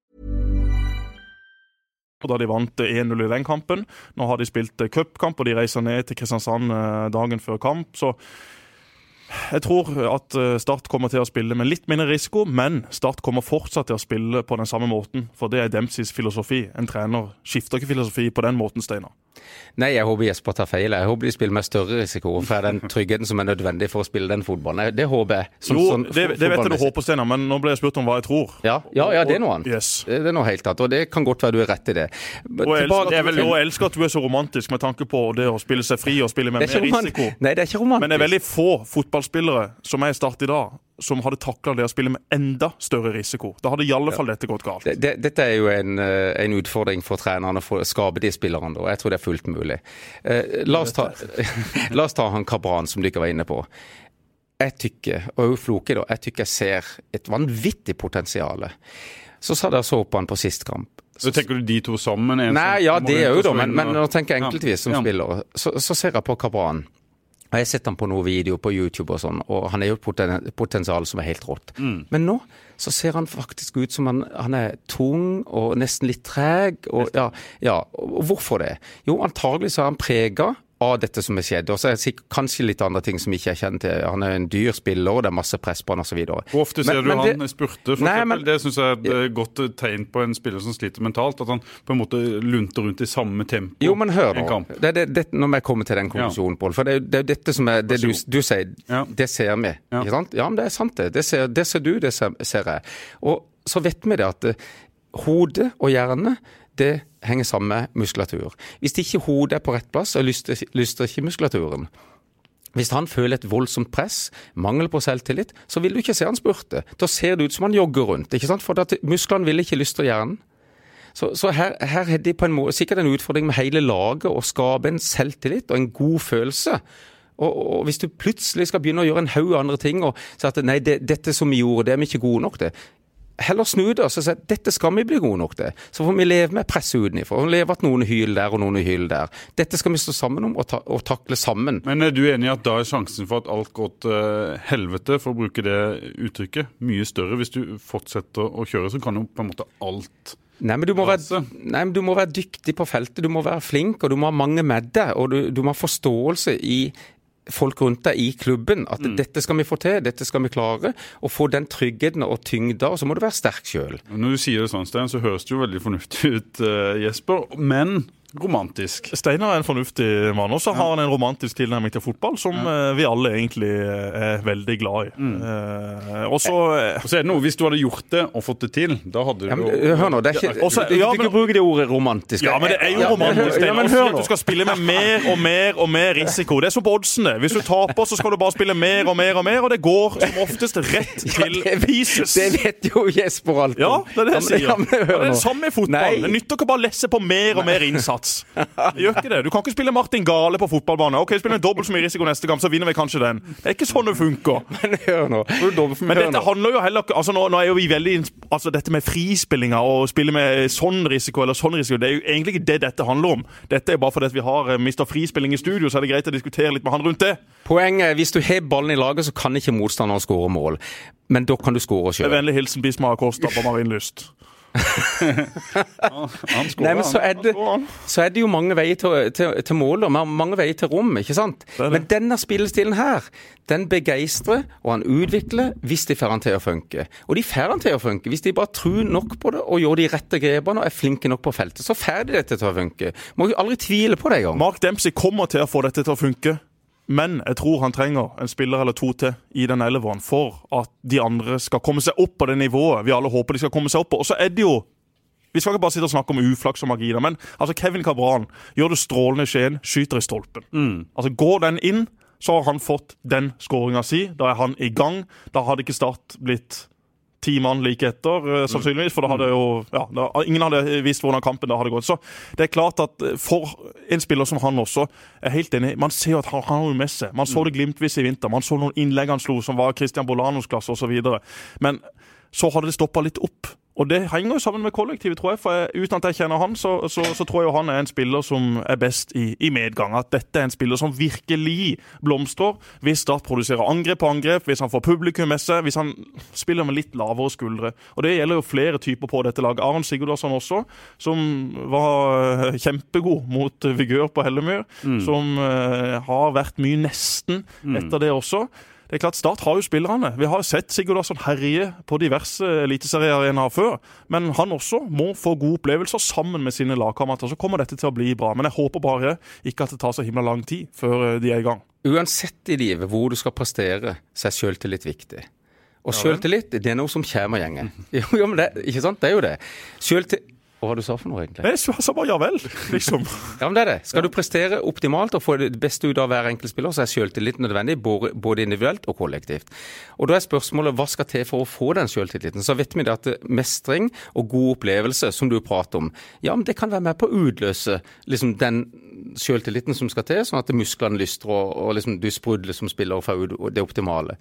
Da de vant 1-0 i den kampen. Nå har de spilt cupkamp, og de reiser ned til Kristiansand eh, dagen før kamp. Så jeg tror at eh, Start kommer til å spille med litt mindre risiko, men Start kommer fortsatt til å spille på den samme måten. For det er Dempseys filosofi. En trener skifter ikke filosofi på den måten, Steinar. Nei, jeg håper Jesper tar feil. Jeg håper de spiller med større risiko for den tryggheten som er nødvendig for å spille den fotballen. Det håper jeg. Som, jo, sånn, det, det vet jeg du håper, Steinar, men nå ble jeg spurt om hva jeg tror. Ja, ja, ja det er noe annet. Yes. Det er noe helt annet, og det kan godt være du er rett i det. Og jeg elsker, du, og jeg elsker at du er så romantisk med tanke på det å spille seg fri og spille med mer risiko. Nei, det er ikke romantisk. Men det er veldig få fotballspillere som er i Start i dag, som hadde takla det å spille med enda større risiko. Da hadde i alle fall dette gått galt. Det, det, dette er jo en, eh, en, utfordring for trenerne for å skape de spillerne, og jeg tror det er fullt mulig. Eh, la, oss ta, la, oss ta, han Kabran, som dere var inne på. Jeg tykker, og Floke, da, jeg tykker jeg ser et vanvittig potensial. Så sa dere så på han på sist kamp. Så tenker du de to sammen? Nei, ja, det òg, da. Men, men, nå tenker jeg enkeltvis som ja. spiller. Så, så ser jeg på Kabran. Og Jeg har sett han på noen videoer på YouTube, og sånn, og han har jo et potensial som er helt rått. Mm. Men nå så ser han faktisk ut som han, han er tung og nesten litt treg. Og, ja, ja, og hvorfor det? Jo, antagelig så er han prega av dette som er skjedd. Og så er det kanskje litt andre ting som ikke er kjent til. Han er en dyr spiller, og det er masse press på han osv. Hvor ofte ser men, du men han det, spurte? For nei, eksempel, men, det syns jeg er et godt tegn på en spiller som sliter mentalt. At han på en måte lunter rundt i samme tempo jo, men hør nå. Det, det, det, når vi kommer til den konklusjonen, ja. Pål. For det, er jo dette som er det du, du sier. Ja. Det ser vi. Ja. Ikke sant? Ja, men det er sant, det. Det ser, det ser du, det ser, ser jeg. Og så vet vi det at hodet og hjernen, det henger sammen med muskulatur. Hvis ikke hodet er på rett plass, så lyster ikke muskulaturen. Hvis han føler et voldsomt press, mangel på selvtillit, så vil du ikke se han spurte. Da ser det ut som han jogger rundt, ikke sant? for musklene vil ikke lystre hjernen. Så, så her, her, er det på en måte sikkert en utfordring med hele laget å skape en selvtillit og en god følelse. Og, og Hvis du plutselig skal begynne å gjøre en haug andre ting og si at nei, det, dette som vi gjorde, det er vi ikke gode nok til heller snu det og si at dette skal vi bli gode nok til. Så får vi leve med presset utenfra. Leve at noen hyler der og noen hyler der. Dette skal vi stå sammen om og, ta, og, takle sammen. Men er du enig i at da er sjansen for at alt går til helvete, for å bruke det uttrykket, mye større? Hvis du fortsetter å kjøre, så kan jo på en måte alt Nei men, være, nei, men du må være dyktig på feltet, du må være flink, og du må ha mange med deg. Og du, du må ha forståelse i folk rundt deg i klubben. At mm. dette skal vi få til, dette skal vi klare. Og få den tryggheten og tyngda, og så må du være sterk sjøl. Når du sier det sånn, Stein, så høres det jo veldig fornuftig ut, uh, Jesper. Men romantisk. Steinar er en fornuftig mann, og så har han en romantisk tilnærming til fotball som ja. Eh, vi alle egentlig eh, er veldig glad i. Mm. Eh, og så er det noe, Hvis du hadde gjort det og fått det til, da hadde du ja, men, Hør nå, det er ikke, ja, også, ja, du, du, bruker det ordet romantisk. Ja, men det er jo romantisk. Ja, men, hør nå. Du skal spille med mer og mer og mer risiko. Det er som på oddsene. Hvis du taper, så skal du bare spille mer og mer og mer, og det går som oftest rett til pieces. Det vet jo Jesper alt om. Ja, det er det jeg sier. Ja, det er det samme i fotball. Det nytter ikke bare å lesse på mer og mer innsats innsats. Gjør ikke det. Du kan ikke spille Martin Gale på fotballbane. Ok, Spiller vi dobbelt så mye risiko neste gang, så vinner vi kanskje den. Det er ikke sånn det funker. Men hør nå. Men dette handler jo heller ikke altså nå, nå, er jo vi veldig altså Dette med frispillinga og spille med sånn risiko eller sånn risiko, det er jo egentlig ikke det dette handler om. Dette er bare fordi vi har eh, mista frispilling i studio, så er det greit å diskutere litt med han rundt det. Poenget er hvis du har ballen i laget, så kan ikke motstanderen skåre mål. Men da kan du skåre sjøl. Vennlig hilsen Bismar Acosta på Marienlyst. Nei, men så er, det, så er, det, jo mange veier til, til, til mål og mange veier til rom, ikke sant? Men denne spillestilen her, den begeistrer og han utvikler hvis de får han til å funke. Og de får han til å funke hvis de bare tror nok på det og gjør de rette grepene og er flinke nok på feltet. Så får de dette til å funke. Må jo aldri tvile på det engang. Mark Dempsey kommer til å få dette til å funke. Men jeg tror han trenger en spiller eller to til i den elveren for at de andre skal komme seg opp på det nivået vi alle håper de skal komme seg opp på. Og så er det jo vi skal ikke bare sitte og snakke om uflaks og magi, men altså Kevin Cabran gjør det strålende i Skien, skyter i stolpen. Altså Går den inn, så har han fått den skåringa si. Da er han i gang. Da hadde ikke Start blitt ti mann like etter, eh, sannsynligvis. For da hadde jo ja, ingen hadde visst hvordan kampen da hadde gått. Så det er klart at eh, for en spiller som han også, er helt enig. Man ser jo at han har noe med seg. Man så det glimtvis i vinter. Man så noen innlegg han slo som var Christian Bolanos klasse osv. Men så hadde det stoppa litt opp. Og det henger jo sammen med kollektivet, tror jeg. For jeg, uten at jeg kjenner han, så, så, så tror jeg jo han er en spiller som er best i, i, medgang. At dette er en spiller som virkelig blomstrer hvis Start produserer angrep på angrep, hvis han får publikum med seg, hvis han spiller med litt lavere skuldre. Og det gjelder jo flere typer på dette laget. Aron Sigurdarsson også, som var eh, kjempegod mot Vigør på Hellemyr. Mm. Som uh, har vært mye nesten etter det også. Det er klart Start har jo spillerne. Vi har sett Sigurdarsson herje på diverse eliteseriearenaer før. Men han også må få gode opplevelser sammen med sine lagkamerater. Så kommer dette til å bli bra. Men jeg håper bare ikke at det tar så himla lang tid før eh, de er i gang. Uansett i livet hvor du skal prestere, så er sjøltillit viktig. Og sjøltillit det er noe som kommer gjengen. Jo, jo, men det, ikke sant? Det er jo det. Selvtillit hva var det du sa for noe, egentlig? Jeg sa bare ja vel, liksom. ja, men det er det. Skal du prestere optimalt og få det beste ut av hver enkelt spiller, så er selvtillit nødvendig, både individuelt og kollektivt. Og da er spørsmålet hva skal til for å få den selvtilliten? Så vet vi det at mestring og god opplevelse, som du prater om, ja, men det kan være med på å utløse liksom den selvtilliten som skal til, sånn at musklene lystrer og, og liksom du sprudler som spiller og får ut det optimale.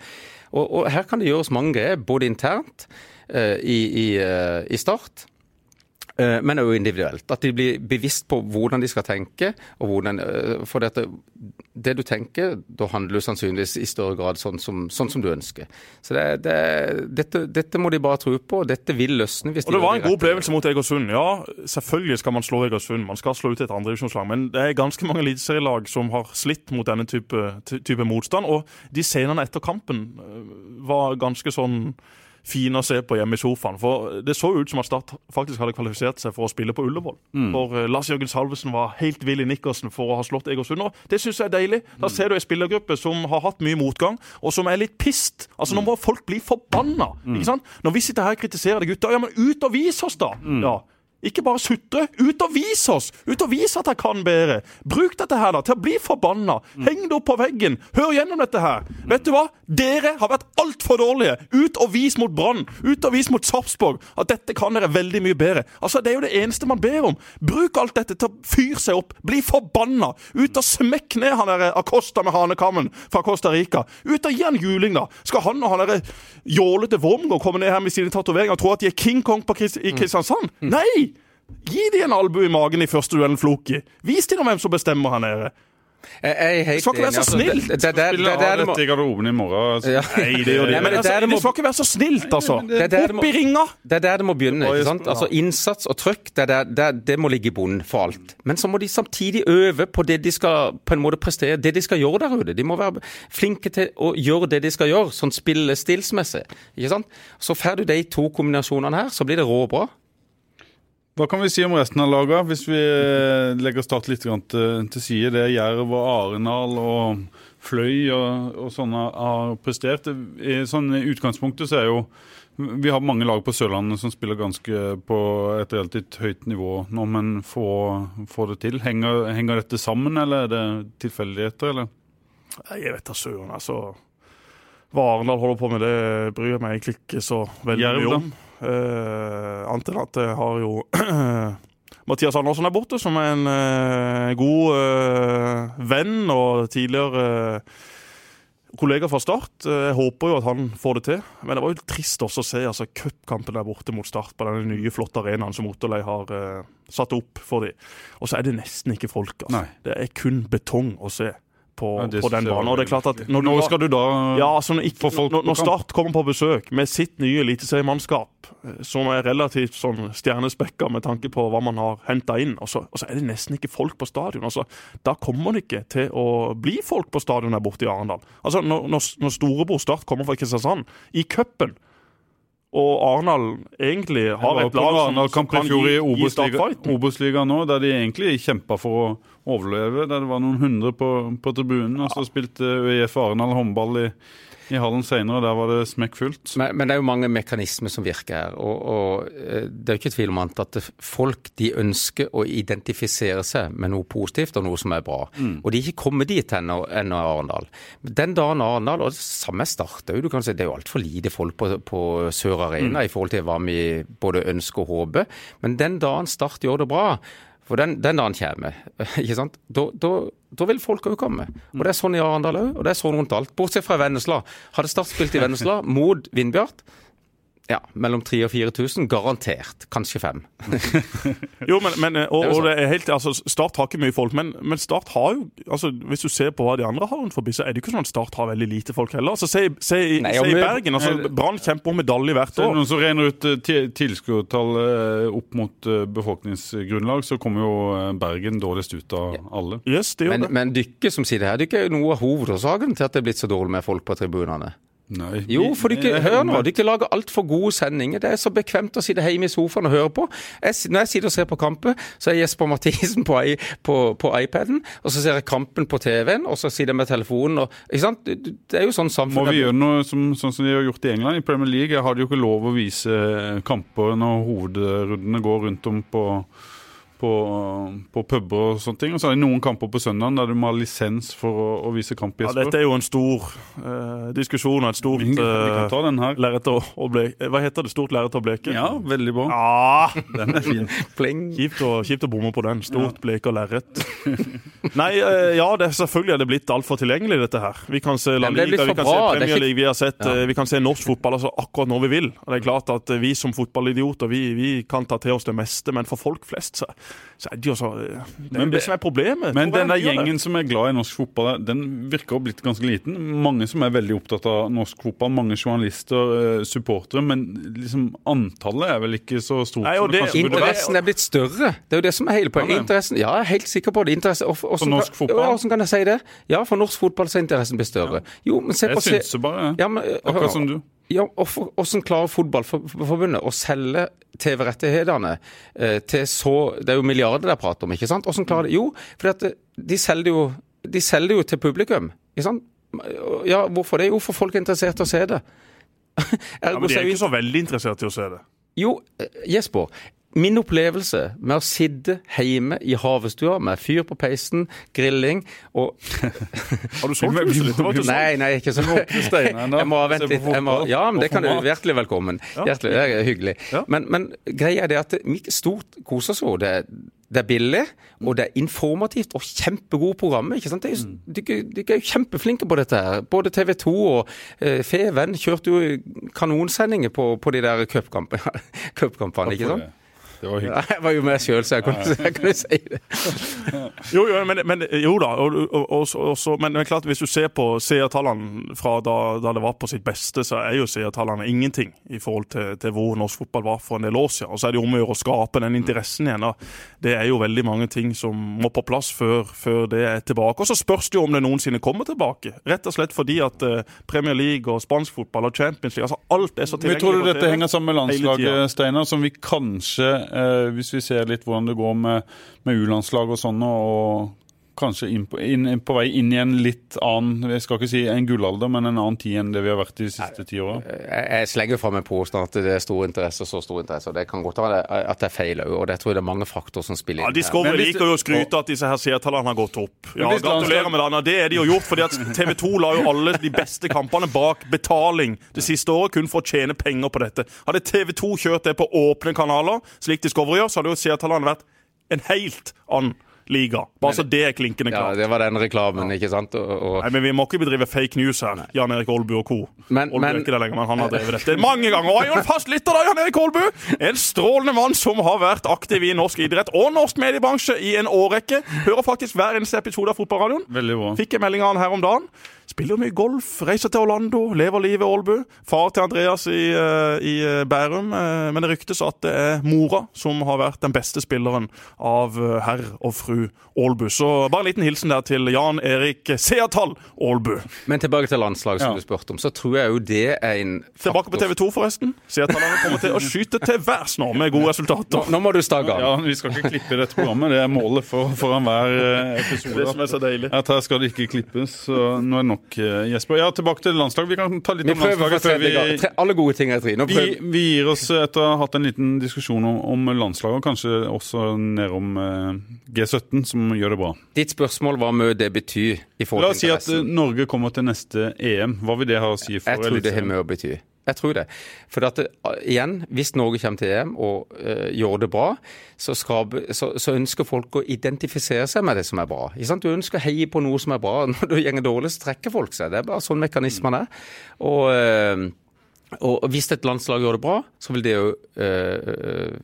Og, og, her kan det gjøres mange grep, både internt uh, i, i, uh, i Start Eh, men òg individuelt. At de blir bevisst på hvordan de skal tenke. og hvordan, eh, For dette, det du tenker, da handler du sannsynligvis i større grad sånn som, sånn som du ønsker. Så det, det, dette, dette, må de bare tro på, og dette vil løsne. hvis og Det var en god opplevelse mot Egersund. Ja, selvfølgelig skal man slå Egersund. Man skal slå ut et andredivisjonslag. Men det er ganske mange eliteserielag som har slitt mot denne type, type motstand. Og de scenene etter kampen eh, var ganske sånn fin å se på hjemme i sofaen. For Det så ut som at Start faktisk hadde kvalifisert seg for å spille på Ullevål. Mm. For uh, Lars Jørgen Salvesen var helt vill i nikkersen for å ha slått Egersund. Og det syns jeg er deilig. Da mm. ser du ei spillergruppe som har hatt mye motgang, og som er litt pissed. Altså Nå mm. må folk bli forbanna. Mm. ikke sant? Når vi sitter her og kritiserer de gutta, ja, men ut og vis oss, da! Mm. Ja. Ikke bare sutre. Ut og vis oss! Ut og vis at jeg kan bedre! Bruk dette her da til å bli forbanna. Heng det opp på veggen. Hør gjennom dette her. Vet du hva? Dere har vært altfor dårlige. Ut og vis mot Brann. Ut og vis mot Sarpsborg at dette kan dere veldig mye bedre. Altså, Det er jo det eneste man ber om. Bruk alt dette til å fyre seg opp. Bli forbanna. Ut og smekk ned han derre Acosta med hanekammen fra Costa Rica. Ut og gi han juling, da. Skal han og han derre jålete Wormgård komme ned her med sine tatoveringer og tro at de er King Kong på Chris i Kristiansand? Nei! Gi de en albue i magen i første duellen, Floki. Vis til dem hvem som bestemmer her nede. Jeg er helt skal ikke være så altså, snilt! Det, det, det, det, det, det, i garderoben i morgen. Altså. Nei, det gjør de ikke. Altså, det skal ikke være så snilt, altså! Opp i ringa! Det er der det må begynne. ikke sant? Altså Innsats og trøkk, det, må ligge i bunnen for alt. Men så må de samtidig øve på det de skal på en måte prestere, det de skal gjøre der ute. De må være flinke til å gjøre det de skal gjøre, sånn spillestilsmessig. ikke sant? Så får du de to kombinasjonene her, så blir det råbra. Hva kan vi si om resten av laget, hvis vi eh, legger Start litt til, side? Det er Jerv og Arendal og Fløy og, og sånne har prestert. I sånn utgangspunktet så er jo vi har mange lag på Sørlandet som spiller ganske på et relativt høyt nivå nå, men får, får det til. Henger, henger, dette sammen, eller er det tilfeldigheter, eller? Jeg vet da søren, altså. Hva Arendal holder på med, det bryr jeg meg egentlig ikke så veldig mye om. Uh, annet enn at jeg har jo Mathias Andersen er borte, som er en uh, god uh, venn og tidligere kollega fra Start. Jeg håper jo at han får det til. Men det var jo trist også å se altså, cupkampen der borte mot Start på denne nye, flotte arenaen som Otterlei har satt opp for dem. Og så er det nesten ikke folk. Altså. Det er kun betong å se på, ja, på den banen. Og det er klart at når, når skal du da ja, altså ikke, når, når Start kommer på besøk med sitt nye eliteseriemannskap, eh, som er relativt sånn stjernespekka med tanke på hva man har henta inn, og så, og så, er det nesten ikke folk på stadion. Altså, da kommer det ikke til å bli folk på stadion der borte i Arendal. Altså, når, når storebror Start kommer fra Kristiansand, i cupen og Arendal egentlig har et lag som, som kan gi, i Obos-ligaen nå, der de egentlig kjempa for å, overleve. Der det var noen hundre på, på tribunen. Og så spilte UiF Arendal håndball i, i hallen senere, og der var det smekkfullt. Men, men, det er jo mange mekanismer som virker her. Og, og eh, det er jo ikke tvil om at folk de ønsker å identifisere seg med noe positivt og noe som er bra. Mm. Og de er ikke kommet dit ennå, ennå Arendal. Den dagen Arendal, og det samme starter jo, du kan si det er jo altfor lite folk på, på Sør Arena mm. i forhold til hva vi både ønsker og håper. Men den dagen Start gjør det bra, for den, den dagen kommer, ikke sant? Da, da, da vil folk òg komme. Og Det er sånn i Arendal òg, og det er sånn rundt alt. Bortsett fra Vennesla. Hadde Start spilt i Vennesla mot Vindbjart, ja, mellom 3000 og 4000. Garantert. Kanskje fem. jo, men, men og, og, det er helt, altså, Start har ikke mye folk, men, men, Start har jo altså, Hvis du ser på hva de andre har rundt forbi, så er det ikke sånn at Start har veldig lite folk heller. Altså, Se, se, Nei, se i Bergen. altså Brann kjemper om medalje hvert år. Så noen som regner ut uh, uh, opp mot uh, befolkningsgrunnlag, så kommer jo Bergen dårligst ut av alle. Yes, det gjør men, det. men dykke som sier det her, det er jo noe av hovedårsaken til at det er blitt så dårlig med folk på tribunene. Nei. Jo, for dere, hør nå, dere lager altfor gode sendinger. Det er så bekvemt å sitte hjemme i sofaen og høre på. Jeg, når jeg sitter og ser på kampen, så er Jesper Mathisen på, på, på iPaden, og så ser jeg kampen på TV-en, og så sitter jeg med telefonen og Ikke sant? Det er jo sånn samfunnet Må vi gjøre noe som, sånn som de har gjort i England? I Premier League har de jo ikke lov å vise kamper når hovedrundene går rundt om på på, på puber og sånne ting. Og så er det noen kamper på søndagen der du må ha lisens for å, å vise kamp. Ja, dette er jo en stor uh, diskusjon og et stort uh, lerret å, å bleke. Hva heter det? Stort lerret å bleke? Ja, veldig bra. Ja, den er fin. kjipt, å, kjipt å bomme på den. Stort ja. og lerret. Nei, uh, ja, det, selvfølgelig er det blitt altfor tilgjengelig, dette her. Vi kan se La Liga, vi kan bra. se Premier League, vi har sett ja. vi kan se norsk fotball altså akkurat når vi vil. Og det er klart at vi som fotballidioter, vi, vi kan ta til oss det meste, men for folk flest så så er det jo så Det er men, det som er problemet. Men den der gjengen som er glad i norsk fotball, den virker å ha blitt ganske liten. Mange som er veldig opptatt av norsk fotball, mange journalister, eh, supportere. Men liksom antallet er vel ikke så stort? Nei, det, det interessen er blitt større. Det er jo det som er hele poenget. Ja, interessen, ja, jeg er helt sikker på det. Interesse, og, og, for norsk fotball? Ja, Hvordan kan jeg si det? Ja, for norsk fotball så er interessen blitt større. Jo, men se på Jeg syns det bare. Ja, men, Akkurat som du. Ja, og Hvordan klarer Fotballforbundet å selge TV-rettighetene eh, til så Det er jo milliarder de prater om, ikke sant? Hvordan klarer de Jo, for eh, de selger jo, de selger jo til publikum. ikke sant? Ja, Hvorfor det? Jo, for folk er interessert i å se det. ja, men de er ikke så veldig interessert i å se det. Jo, eh, Jesper. Min opplevelse med å sitte hjemme i havestua med fyr på peisen, grilling og Har du solgt huset litt? Nei, nei, ikke sånn. Jeg må vente litt. Må, ja, men det kan du. Hjertelig velkommen. Hjertelig, det er hyggelig. Men, men greia er det at vi stort koser oss. Det, det er billig, og det er informativt og kjempegode programmer. ikke sant? De, mm. de, de, er jo kjempeflinke på dette. her. Både TV 2 og eh, Feven kjørte jo kanonsendinger på, på de der cupkampene. ikke sant? Det var hyggelig. Jeg var jo med sjøl, så jeg kunne, jeg kunne, si det. jo, jo, men, men, jo da. Og, og, og, men, men, klart, hvis du ser på seertallene fra da, da, det var på sitt beste, så er jo seertallene ingenting i forhold til, til, hvor norsk fotball var for en del år siden. Og så er det om å gjøre å skape den interessen igjen. Da. Det er jo veldig mange ting som må på plass før, før det er tilbake. Og så spørs det jo om det noensinne kommer tilbake. Rett og slett fordi at uh, Premier League og spansk fotball og Champions League, altså alt er så tilgjengelig. Men tror du dette henger sammen med landslaget, Steinar, som vi kanskje Eh, hvis vi ser litt hvordan det går med, med U-landslag og sånn, og kanskje inn på, inn, på, vei inn i en litt annen Jeg skal ikke si en gullalder, men en annen tid enn det vi har vært de siste ti åra? Jeg, jeg slenger fram en påstand at det er stor interesse, så stor interesse. og Det kan godt være at det er feil òg, og det tror jeg det er mange faktorer som spiller inn. Ja, Discovery liker jo å skryte at disse her seertallene har gått opp. Ja, Gratulerer med det. Det er de jo gjort, fordi at TV 2 la jo alle de beste kampene bak betaling det siste året, kun for å tjene penger på dette. Hadde TV 2 kjørt det på åpne kanaler, slik Discovery gjør, så hadde jo seertallene vært en helt annen liga. Bare så det er klinkende klart. Ja, Det var den reklamen, ikke sant? Og, og... Nei, men Vi må ikke bedrive fake news her, Jan Erik Aalbu og co. Men, Olbu men... er ikke det lenger, men han har drevet dette mange ganger. Og er jo en fast lytter, da, Jan Erik Aalbu! En strålende mann som har vært aktiv i norsk idrett og norsk mediebransje i en årrekke. Hører faktisk hver eneste episode av Fotballradioen. Fikk en melding av han her om dagen. Spiller mye golf, reiser til Orlando, lever livet i Ålbu. Far til Andreas i, uh, i uh, Bærum. Uh, men det ryktes at det er mora som har vært den beste spilleren av herr og fru Ålbu. Så bare en liten hilsen der til Jan Erik Seatall Ålbu. Men tilbake til landslaget, som Ja. du spurte om. Så tror jeg jo det er en Tilbake på TV 2, forresten. Seatallene kommer til å skyte til værs nå med gode resultater. Nå må du stagge av. Ja, Vi skal ikke klippe dette programmet. Det er målet for, foran hver eh, episode. Det som er så deilig. At her skal det ikke klippes. Så nå er det nok, eh, Jesper. Ja, tilbake til landslag. Vi kan ta litt Vi om landslaget før vi Tre- Alle gode ting er tre. Vi, vi gir oss etter å ha hatt en liten diskusjon om, om landslaget, og kanskje også nedom om G17, som gjør det bra. Ditt spørsmål hva mye det betyr i forhold til interessen. La oss si at eh. Norge kommer til neste EM. Hva vil det ha å si for Jeg tror det har mye å bety. Jeg tror det. For at det, igjen, hvis Norge kommer til EM og uh, gjør det bra, så, skaper, så, så ønsker folk å identifisere seg med det som er bra. Du ønsker å heie på noe som er bra. Når det går dårlig, så trekker folk seg. Det er bare sånn mekanismene er. Og, Uh, og hvis et landslag gjør det bra, så vil det jo eh,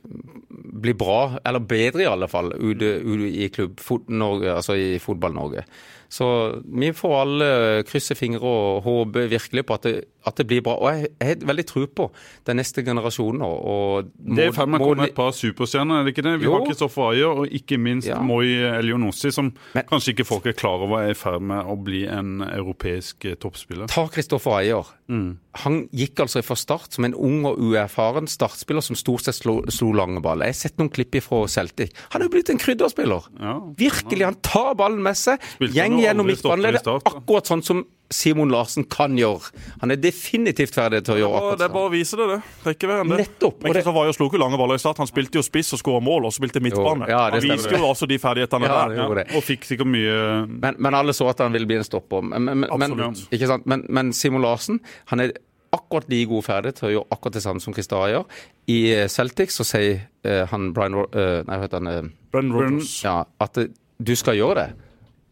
bli bra, eller bedre i alle fall, ute, ute i klubb Norge, altså i fotball-Norge. Så vi får alle krysse fingre og håpe virkelig på at det, at det blir bra. Og jeg har veldig tro på den neste generasjonen. Og, og Det er i ferd med å komme et par superstjerner, er det ikke det? Vi Jo. har Kristoffer Ayer og ikke minst Ja. Moi Elionossi, som Men- kanskje ikke folk er klar over er i ferd med å bli en europeisk eh, toppspiller. Ta Kristoffer Ayer. Mm. Han gikk altså fra start som en ung og uerfaren startspiller som stort sett slo, slo lange baller. Jeg har sett noen klipp fra Celtic. Han er jo blitt en krydderspiller. Ja. Virkelig, han tar ballen med seg. Spilte Gjeng gjennom midtbanen. Akkurat sånn som Simon Larsen kan gjøre. Han er definitivt ferdig til å gjøre akkurat akkurat det er sånn. bare å vise det, det. Det er ikke verre enn det. Nettopp, Men Kristoffer Ayer slo ikke lange baller i start. Han spilte jo spiss og skåra mål, og så spilte midtbane. Jo, ja, det han viste jo også de ferdighetene Ja, der. Ja. Og fikk sikkert mye Men, men alle så at han ville bli en stopper. Men, men, men, Absolutt. ikke sant? Men, men Simon Larsen han er akkurat like god ferdig til å gjøre akkurat det samme som Christer gjør. I eh, Celtic så sier uh, han Brian eh, Nei, hva heter han? Uh, Brennan Rogers. ja, at du skal gjøre det.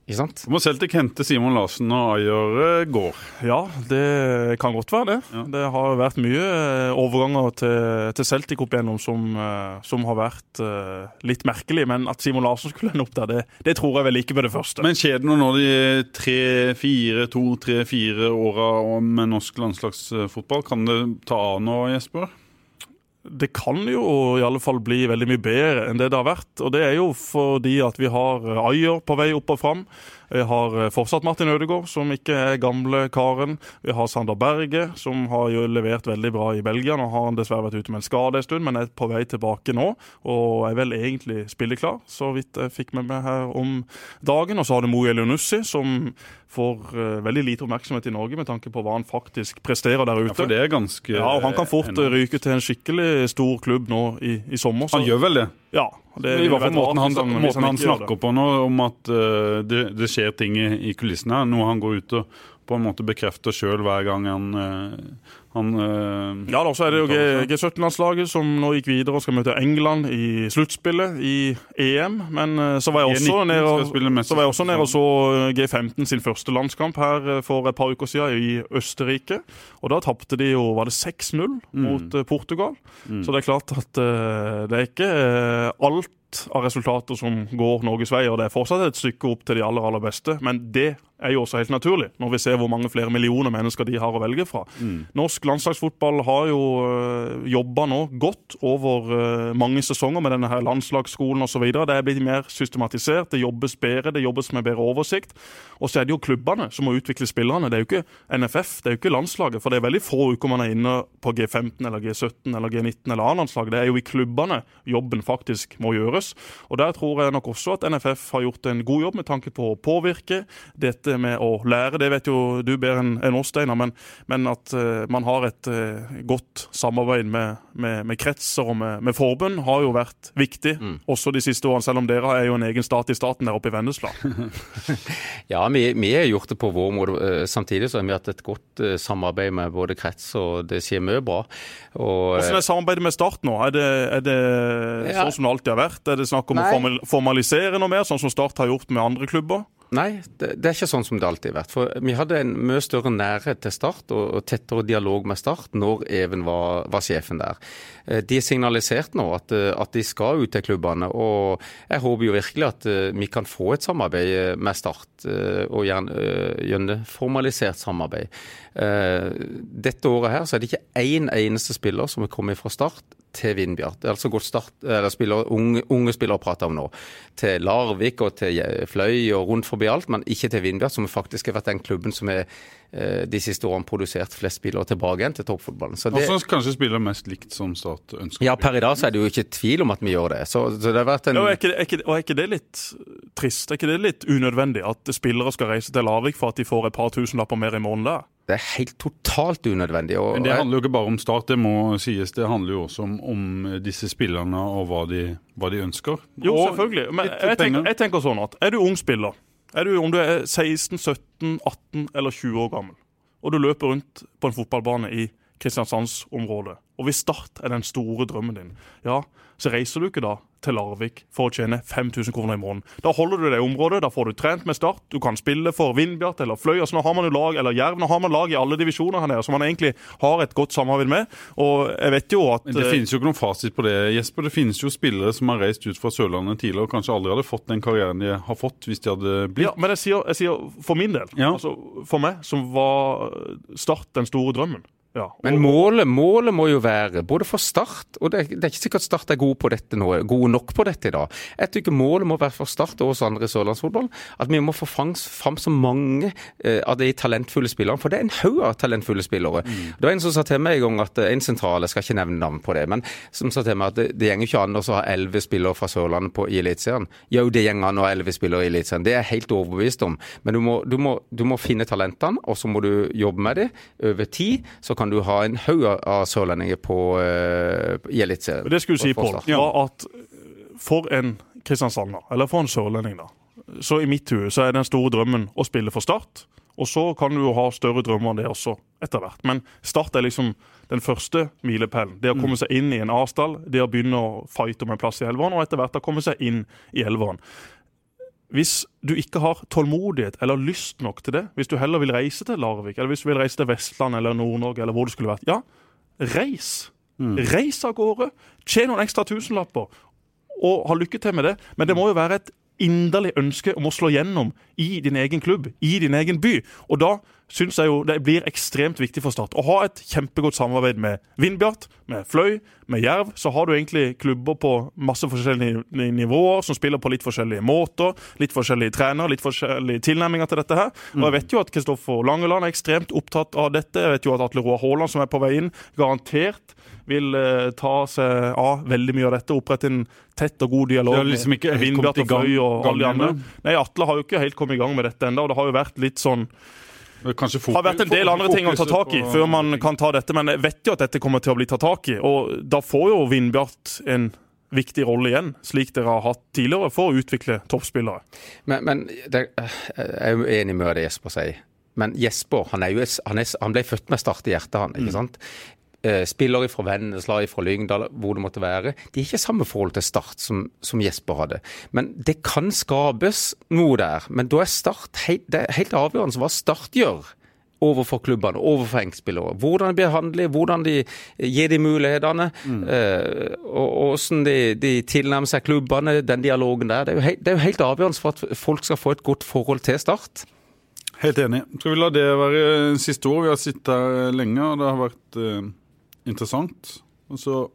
Ikke sant? Celtic hente Simon Larsen og Ayer Gård. går. Ja, det kan godt være det. Det har vært mye eh, overganger til, til Celtic opp igjennom som, eh, som har vært eh, litt merkelig. Men at Simon Larsen skulle ende opp der, det, det tror jeg vel ikke med det første. Men skjer det noe nå de tre-fire, to, tre, fire åra med norsk landslagsfotball? Kan det ta av nå, Jesper? Det kan jo i alle fall bli veldig mye bedre enn det det har vært. Og det er jo fordi at vi har Ayer på vei opp og fram. Vi har eh, fortsatt Martin Ødegaard, som ikke er gamle karen. Vi har Sander Berge, som har jo levert veldig bra i Belgia. Nå har han dessverre vært ute med en skade en stund, men er på vei tilbake nå. Og er vel egentlig spilleklar, så vidt jeg fikk med meg her om dagen. Og så har du Mo Elionussi, som får eh, veldig lite oppmerksomhet i Norge med tanke på hva han faktisk presterer der ute. Ja, for det er ganske Ja, og Han kan fort enormt. ryke til en skikkelig stor klubb nå i, i sommer. så- Han gjør vel det? Ja. Det I hvert fall måten han, han, måten han snakker på nå, om at uh, det, det skjer ting i, i kulissene. Noe han går ut og på en måte bekrefter sjøl hver gang han, eh, han eh, Ja, da, så er det jo. G17-landslaget som nå gikk videre og skal møte England i sluttspillet i EM. Men eh, så var jeg også nede og, spille så var jeg også nede og så eh, G15 sin første landskamp her for et par uker siden i Østerrike. Og da tapte de jo var det 6-0 mot eh, Portugal. Så det er klart at det er ikke alt av resultater som går Norges vei, og det er fortsatt et stykke opp til de aller, aller beste. Men det er jo også helt naturlig, når vi ser hvor mange flere millioner mennesker de har å velge fra. Norsk landslagsfotball har jo øh, jobba nå godt over øh, mange sesonger med denne her landslagsskolen osv. Det er blitt mer systematisert, det jobbes bedre, det jobbes med bedre oversikt. Og så er det jo klubbene som må utvikle spillerne. Det er jo ikke NFF, det er jo ikke landslaget. For det er veldig få uker man er inne på G15 eller G17 eller G19 eller A-landslag. Det er jo i klubbene jobben faktisk må gjøres. Og der tror jeg nok også at NFF har gjort en god jobb med tanke på å påvirke. Dette med å lære, det vet jo du bedre enn oss, Steinar, men, men at eh, man har et eh, godt samarbeid med, med, med kretser og med, med forbund, har jo vært viktig også de siste årene. Selv om dere er jo en egen stat i staten der oppe i Vennesla. Ja, vi, vi har gjort det på vår måte. Eh, Samtidig så har vi hatt et godt samarbeid med både krets, og det skjer mye bra. Og, Hvordan er samarbeidet med Start nå? Er det, er det Ja. sånn som det alltid har vært? Er det snakk om Nei. å formalisere noe mer, sånn som Start har gjort med andre klubber? Nei, det, det er ikke sånn som det alltid har vært. For vi hadde en mye større nærhet til Start og, og tettere dialog med Start når Even var, var sjefen der. Eh, De har signalisert nå at, eh, at de skal ut til klubbene, og jeg håper jo virkelig at eh, vi kan få et samarbeid med Start, og gjerne formalisert samarbeid. Eh, Dette året her så er det ikke én eneste spiller som er kommet fra Start til Vindbjart. Det er altså gått start, eller spiller, unge, unge spillere prater om nå. Til Larvik og til Fløy og rundt forbi alt, men ikke til Vindbjart, som faktisk har vært den klubben som er eh, de siste årene produsert flest spillere tilbake igjen til toppfotballen. Så det, som kanskje spiller mest likt som Start ønsker. ja, per i dag så er det jo ikke tvil om at vi gjør det. Så, så det har vært en Ja, og er, ikke, er, ikke, og er ikke det litt trist? Er ikke det litt unødvendig at spillere skal reise til Larvik for at de får et par tusenlapper mer i måneden der? Det er helt totalt unødvendig. Og, Men det handler jo ikke bare om Start, det må sies. Det handler jo også om, om disse spillerne og hva de, hva de ønsker. Jo, Og selvfølgelig. Men jeg tenker, jeg tenker sånn at er du ung spiller, er du, om du er 16, 17, 18 eller 20 år gammel, og du løper rundt på en fotballbane i Kristiansandsområdet, og hvis Start er den store drømmen din, ja, så reiser du ikke da til Larvik for å tjene 5000 kroner i måneden. Da holder du det området, da får du trent med Start, du kan spille for Vindbjart eller Fløy, altså nå har man jo lag, eller Jerv, nå har man lag i alle divisjoner her nede, som man egentlig har et godt samarbeid med, og jeg vet jo at Men det eh, finnes jo ikke noen fasit på det, Jesper. Det finnes jo spillere som har reist ut fra Sørlandet tidligere og kanskje aldri hadde fått den karrieren de har fått hvis de hadde blitt. Ja, men jeg sier, jeg sier for min del. Ja. Altså, for meg, som var Start den store drømmen. Ja. Men målet, målet må jo være, både for Start og det, det er ikke sikkert Start er gode nå, gode nok på dette i dag. Jeg tykker målet må være for Start og oss andre i sørlandsfotball at vi må få fram, fram så mange eh, av de talentfulle spillerne. For det er en haug av talentfulle spillere. Det var en som sa til meg en gang at eh, en sentral, jeg skal ikke nevne navn på det, men som sa til meg at det, det går ikke an å ha elleve spillere fra Sørlandet på, i Eliteserien. Jo, det går an å ha elleve spillere i Eliteserien. Det er jeg helt overbevist om. Men du må, du må, du må finne talentene, og så må du jobbe med dem over tid. Så kan du ha en haug av- sørlendinger på, uh, i Eliteserien. Det skulle si, Pål, ja, at eh, for en kristiansander, eller for en sørlending, da, så i mitt hue så er den store drømmen å spille for Start. Og så kan du jo ha større drømmer enn det også, etter hvert. Men Start er liksom den første milepælen. Det å komme seg inn i en avstand, det å begynne å fighte om en plass i elveren, og etter hvert å komme seg inn i elveren. Hvis du ikke har tålmodighet eller lyst nok til det, hvis du heller vil reise til Larvik, eller hvis du vil reise til Vestland eller Nord-Norge, eller hvor det skulle vært, ja, reis. Reis av gårde. Tjen noen ekstra tusenlapper, og ha lykke til med det. Men det må jo være et inderlig ønske om å slå gjennom i din egen klubb, i din egen by. Og da syns jeg jo det blir ekstremt viktig for Start å ha et kjempegodt samarbeid med Vindbjart, med Fløy, med Jerv. Så har du egentlig klubber på masse forskjellige nivåer som spiller på litt forskjellige måter. Litt forskjellige trenere, litt forskjellige tilnærminger til dette her. Og jeg vet jo at Kristoffer Langeland er ekstremt opptatt av dette. Jeg vet jo at Atle Roar Haaland, som er på vei inn, garantert vil eh, ta seg av veldig mye av dette. Opprette en tett og god dialog liksom med Vindbjart og Fløy og alle de andre. Nei, Atle har jo ikke helt kommet i gang med dette ennå, det har jo vært litt sånn Kanskje det har vært en del andre ting å ta tak i før man kan ta dette, men jeg vet jo at dette kommer til å bli tatt tak i. Og da får jo Vindbjart en viktig rolle igjen, slik dere har hatt tidligere, for å utvikle toppspillere. Men, men det, jeg er jo enig med det Jesper sier. Men Jesper han, er jo, han, er, han ble født med Start i hjertet, han. ikke sant? Eh, Spillere fra Vennesla, fra Lyngdal, hvor det måtte være. De har ikke samme forhold til Start som, som Jesper hadde. Men det kan skapes noe der. Men da er Start helt, det er helt avgjørende hva Start gjør overfor klubbene, overfor enkeltspillere. Hvordan de behandler, hvordan de gir de mulighetene, Mm. og og hvordan de, de tilnærmer seg klubbene, den dialogen der. Det er, jo helt, det er jo helt avgjørende for at folk skal få et godt forhold til Start. Helt enig. Skal vi la det være siste ord? Vi har sittet her lenge, og det har vært eh, interessant. Og så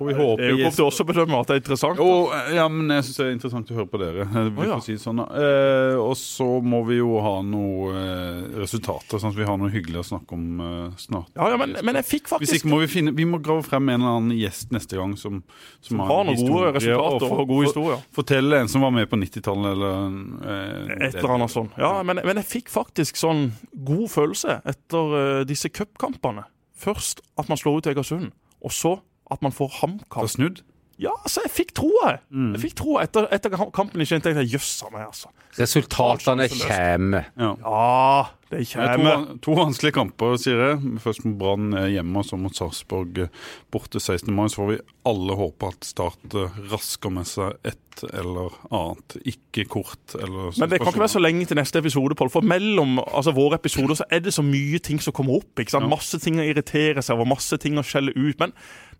får vi håpe Det er jo ikke opp til oss bedømme at det er interessant. Jo, ja, men jeg syns det er interessant å høre på dere. Å, ja. si sånn. Eh, og så må vi jo ha noen eh, resultater, sånn at vi har noe hyggelig å snakke om eh, snart. Ja, ja, men, men jeg fikk Hvis faktisk ikke må vi finne Vi må grave frem en eller annen gjest neste gang som, som, har en noen gode resultater resultater for- og gode for- historier. Fortelle en som var med på 90-tallet, eller eh, Et eller annet sånt. Ja, men, men jeg fikk faktisk sånn god følelse etter uh, disse cupkampene. Først at man slår ut Egersund, og så at man får HamKam. snudd? Ja, altså, jeg fikk troa, jeg. Mm. Jeg fikk troa etter, etter kampen. Jeg tenkte jeg jøss a meg, altså. Resultatene kommer. Ja. Ja, det kommer er to, to vanskelige kamper, sier jeg. Først mot Brann eh, hjemme, og så mot Sarpsborg eh, borte 16. mai. Så får vi alle håpe at Start eh, rasker med seg et eller annet. Ikke kort eller Men det kan ikke være så lenge til neste episode, Pål. For mellom altså, våre episoder så er det så mye ting som kommer opp. ikke sant? Ja. Masse ting å irritere seg over, masse ting å skjelle ut. Men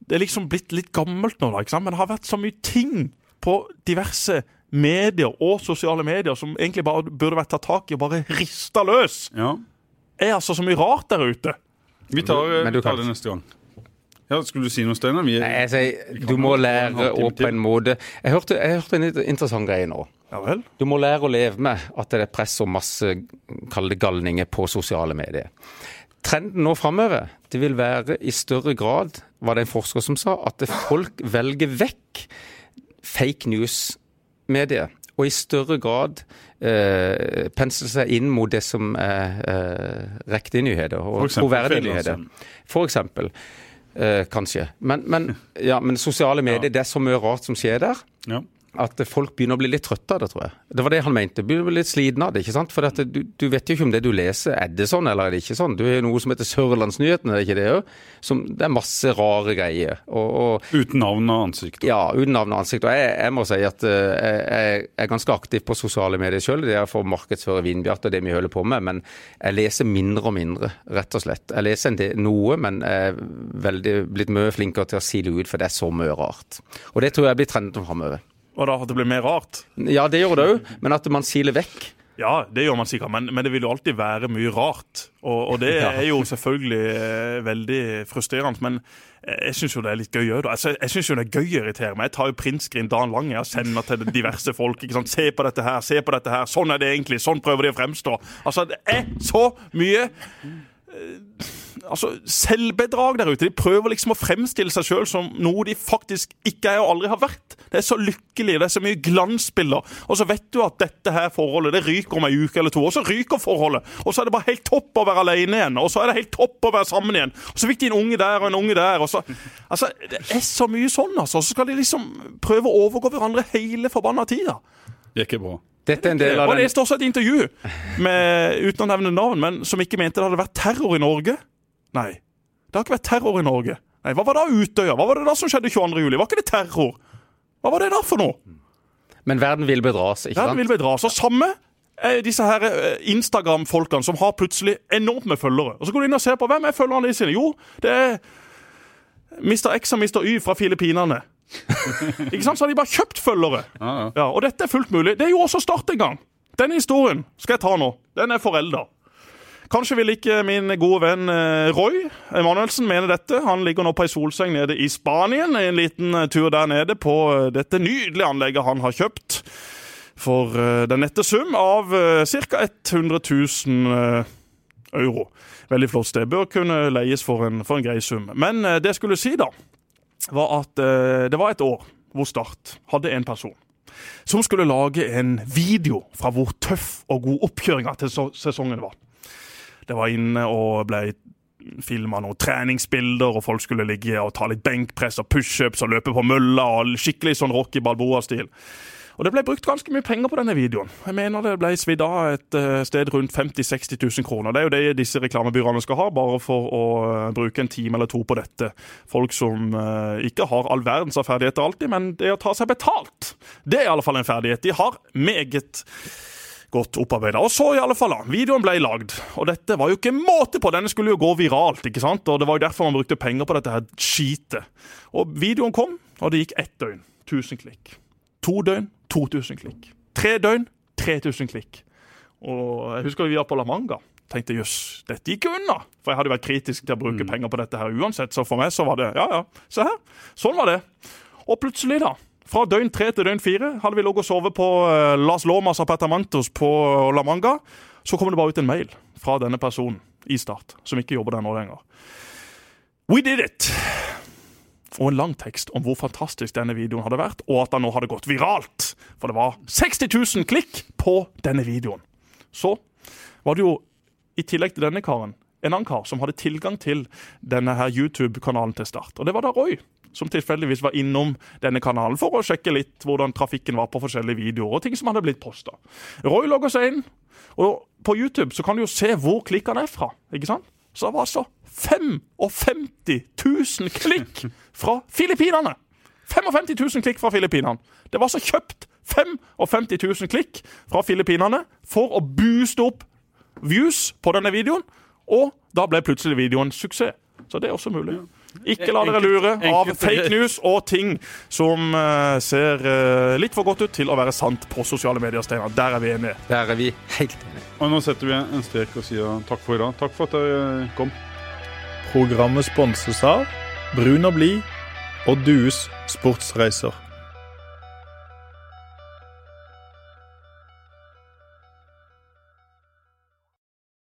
det er liksom blitt litt gammelt nå, da. ikke sant? Men det har vært så mye ting på diverse medier og sosiale medier som egentlig bare burde vært tatt tak i og bare rista løs. Ja. Er altså så mye rart der ute. Vi tar, eh, du vi tar det neste gang. Ja, Skulle du si noe, Steinar? Vi Nei, jeg sier, du må lære å på en måte Jeg hørte, jeg hørte en interessant greie nå. Ja vel? Du må lære å leve med at det er press og masse kalde galninger på sosiale medier. Trenden nå framover det vil være i større grad, var det en forsker som sa, at folk velger vekk fake news-medier. Og i større grad eh, pensle seg inn mot det som er eh, riktige nyheter og troverdige nyheter. For eksempel. Eh, kanskje. Men, men, ja, men sosiale medier, det er så mye rart som skjer der Ja. At folk begynner å bli litt trøtte av det, tror jeg. Det var det han mente. Begynner å bli litt sliten av det. ikke sant? For at du, du vet jo ikke om det du leser, er det sånn eller er det ikke sånn. Du har jo noe som heter Sørlandsnyhetene, er det ikke det òg? Det er masse rare greier. Og, og Uten navn og ansikt. ja, uten navn og ansikt. Og jeg, jeg må si at eh, jeg, er ganske aktiv på sosiale medier sjøl. Det er for å markedsføre Vindbjart og det vi holder på med. Men jeg leser mindre og mindre, rett og slett. Jeg leser del, noe, men jeg er veldig, blitt mye flinkere til å sile ut, for det er så mye rart. Og det tror jeg blir trenden framover. Og da at det blir mer rart? Ja, det gjør det òg, men at man siler vekk. Ja, det gjør man sikkert, men, men det vil jo alltid være mye rart. Og, og det er jo selvfølgelig eh, veldig frustrerende. Men jeg syns jo det er litt gøy òg, da. Altså, jeg syns jo det er gøy å irritere meg. Jeg tar jo printscreen dagen lang og sender til diverse folk. ikke sant? Se på dette her, se på dette her. Sånn er det egentlig. Sånn prøver de å fremstå. Altså, det er så mye altså, selvbedrag der ute. De prøver liksom å fremstille seg sjøl som noe de faktisk ikke er og aldri har vært. Det er så lykkelig, det er så mye glansbilder. Og så vet du at dette her forholdet det ryker om ei uke eller to, og så ryker forholdet. Og så er det bare helt topp å være alene igjen, og så er det helt topp å være sammen igjen. Og så fikk de en unge der og en unge der. og så... Altså, Det er så mye sånn, altså. Så skal de liksom prøve å overgå hverandre hele forbanna tida. Det er ikke bra. Dette er en del av Og jeg leste også et intervju, med, uten å nevne navn, men som ikke mente det hadde vært terror i Norge. Nei. Det har ikke vært terror i Norge. Nei, Hva var da Utøya? Hva var det da som skjedde 22. juli? Var ikke det terror? Hva var det da for noe? Men verden vil bedras, ikke sant? Verden vil bedras. Og samme er disse her eh, Instagram-folkene som har plutselig enormt med følgere. Og Så går du inn og ser på hvem er følgerne de sine. Jo, det er Mr. X og Mr. Y fra Filippinene. ikke sant? Så har de bare kjøpt følgere. Ja, ja. Ja, Og dette er fullt mulig. Det er jo også Start en gang. Denne historien skal jeg ta nå. Den er forelda. Kanskje vil ikke min gode venn eh, Roy Emanuelsen mene dette. Han ligger nå på ei solseng nede i Spanien. En liten eh, tur der nede på eh, dette nydelige anlegget han har kjøpt for den nette sum av ca. 100 000 eh, euro. Veldig flott sted. Bør kunne leies for en, for en grei sum. Men det skulle si, da, var at eh, det var et år hvor Start hadde en person som skulle lage en video fra hvor tøff og god oppkjøringa til sesongen var. Det var inne og ble filma noen treningsbilder, og folk skulle ligge og ta litt benkpress og pushups og løpe på mølla og skikkelig sånn Rocky Balboa-stil. Og det ble brukt ganske mye penger på denne videoen. Jeg mener det ble svidd av et eh, sted rundt 50 000-60 000 kroner. Det er jo det disse reklamebyråene skal ha, bare for å eh, bruke en time eller to på dette. Folk som eh, ikke har all verdens av ferdigheter alltid, men det å ta seg betalt, det er i alle fall en ferdighet de har meget godt opparbeida. Og så, i alle fall, da. Videoen ble lagd. Og dette var jo ikke måte på! Denne skulle jo gå viralt, ikke sant? Og det var jo derfor man brukte penger på dette her skitet. Og videoen kom, og det gikk ett døgn. 1000 klikk. To døgn, 2000 klikk. Tre døgn, 3000 klikk. Og jeg husker vi var på La Manga. Tenkte jøss, dette gikk jo unna. For jeg hadde vært kritisk til å bruke penger på dette her uansett. Så for meg så var det ja, ja. Se her. Sånn var det. Og plutselig, da. Fra døgn tre til døgn fire hadde vi ligget og sovet på eh, Las Lomas Apartamentos på La Manga. Så kommer det bare ut en mail fra denne personen i Start, som ikke jobber der nå lenger. We did it! Og en lang tekst om hvor fantastisk denne videoen hadde vært, og at den nå hadde gått viralt. For det var 60 000 klikk på denne videoen. Så var det jo, i tillegg til denne karen, en annen kar som hadde tilgang til denne her YouTube-kanalen til Start. Og det var da Roy, som tilfeldigvis var innom denne kanalen for å sjekke litt hvordan trafikken var på forskjellige videoer og ting som hadde blitt posta. Roy logger seg inn, og på YouTube så kan du jo se hvor klikkene er fra. ikke sant? Så det var altså 55 000 klikk fra Filippinene! 55 000 klikk fra Filippinene. Det var altså kjøpt 55 000 klikk fra Filippinene for å booste opp views på denne videoen, og da ble plutselig videoen suksess. Så det er også mulig. Ikke la dere lure av fake news og ting som eh, ser eh, litt for godt ut til å være sant på sosiale medier, Steinar. Der er vi enige. Der er vi helt enige. Og nå setter vi en strek og sier takk for i dag. Takk for at dere kom. Programmet sponses av brun og blid og Dues sportsreiser.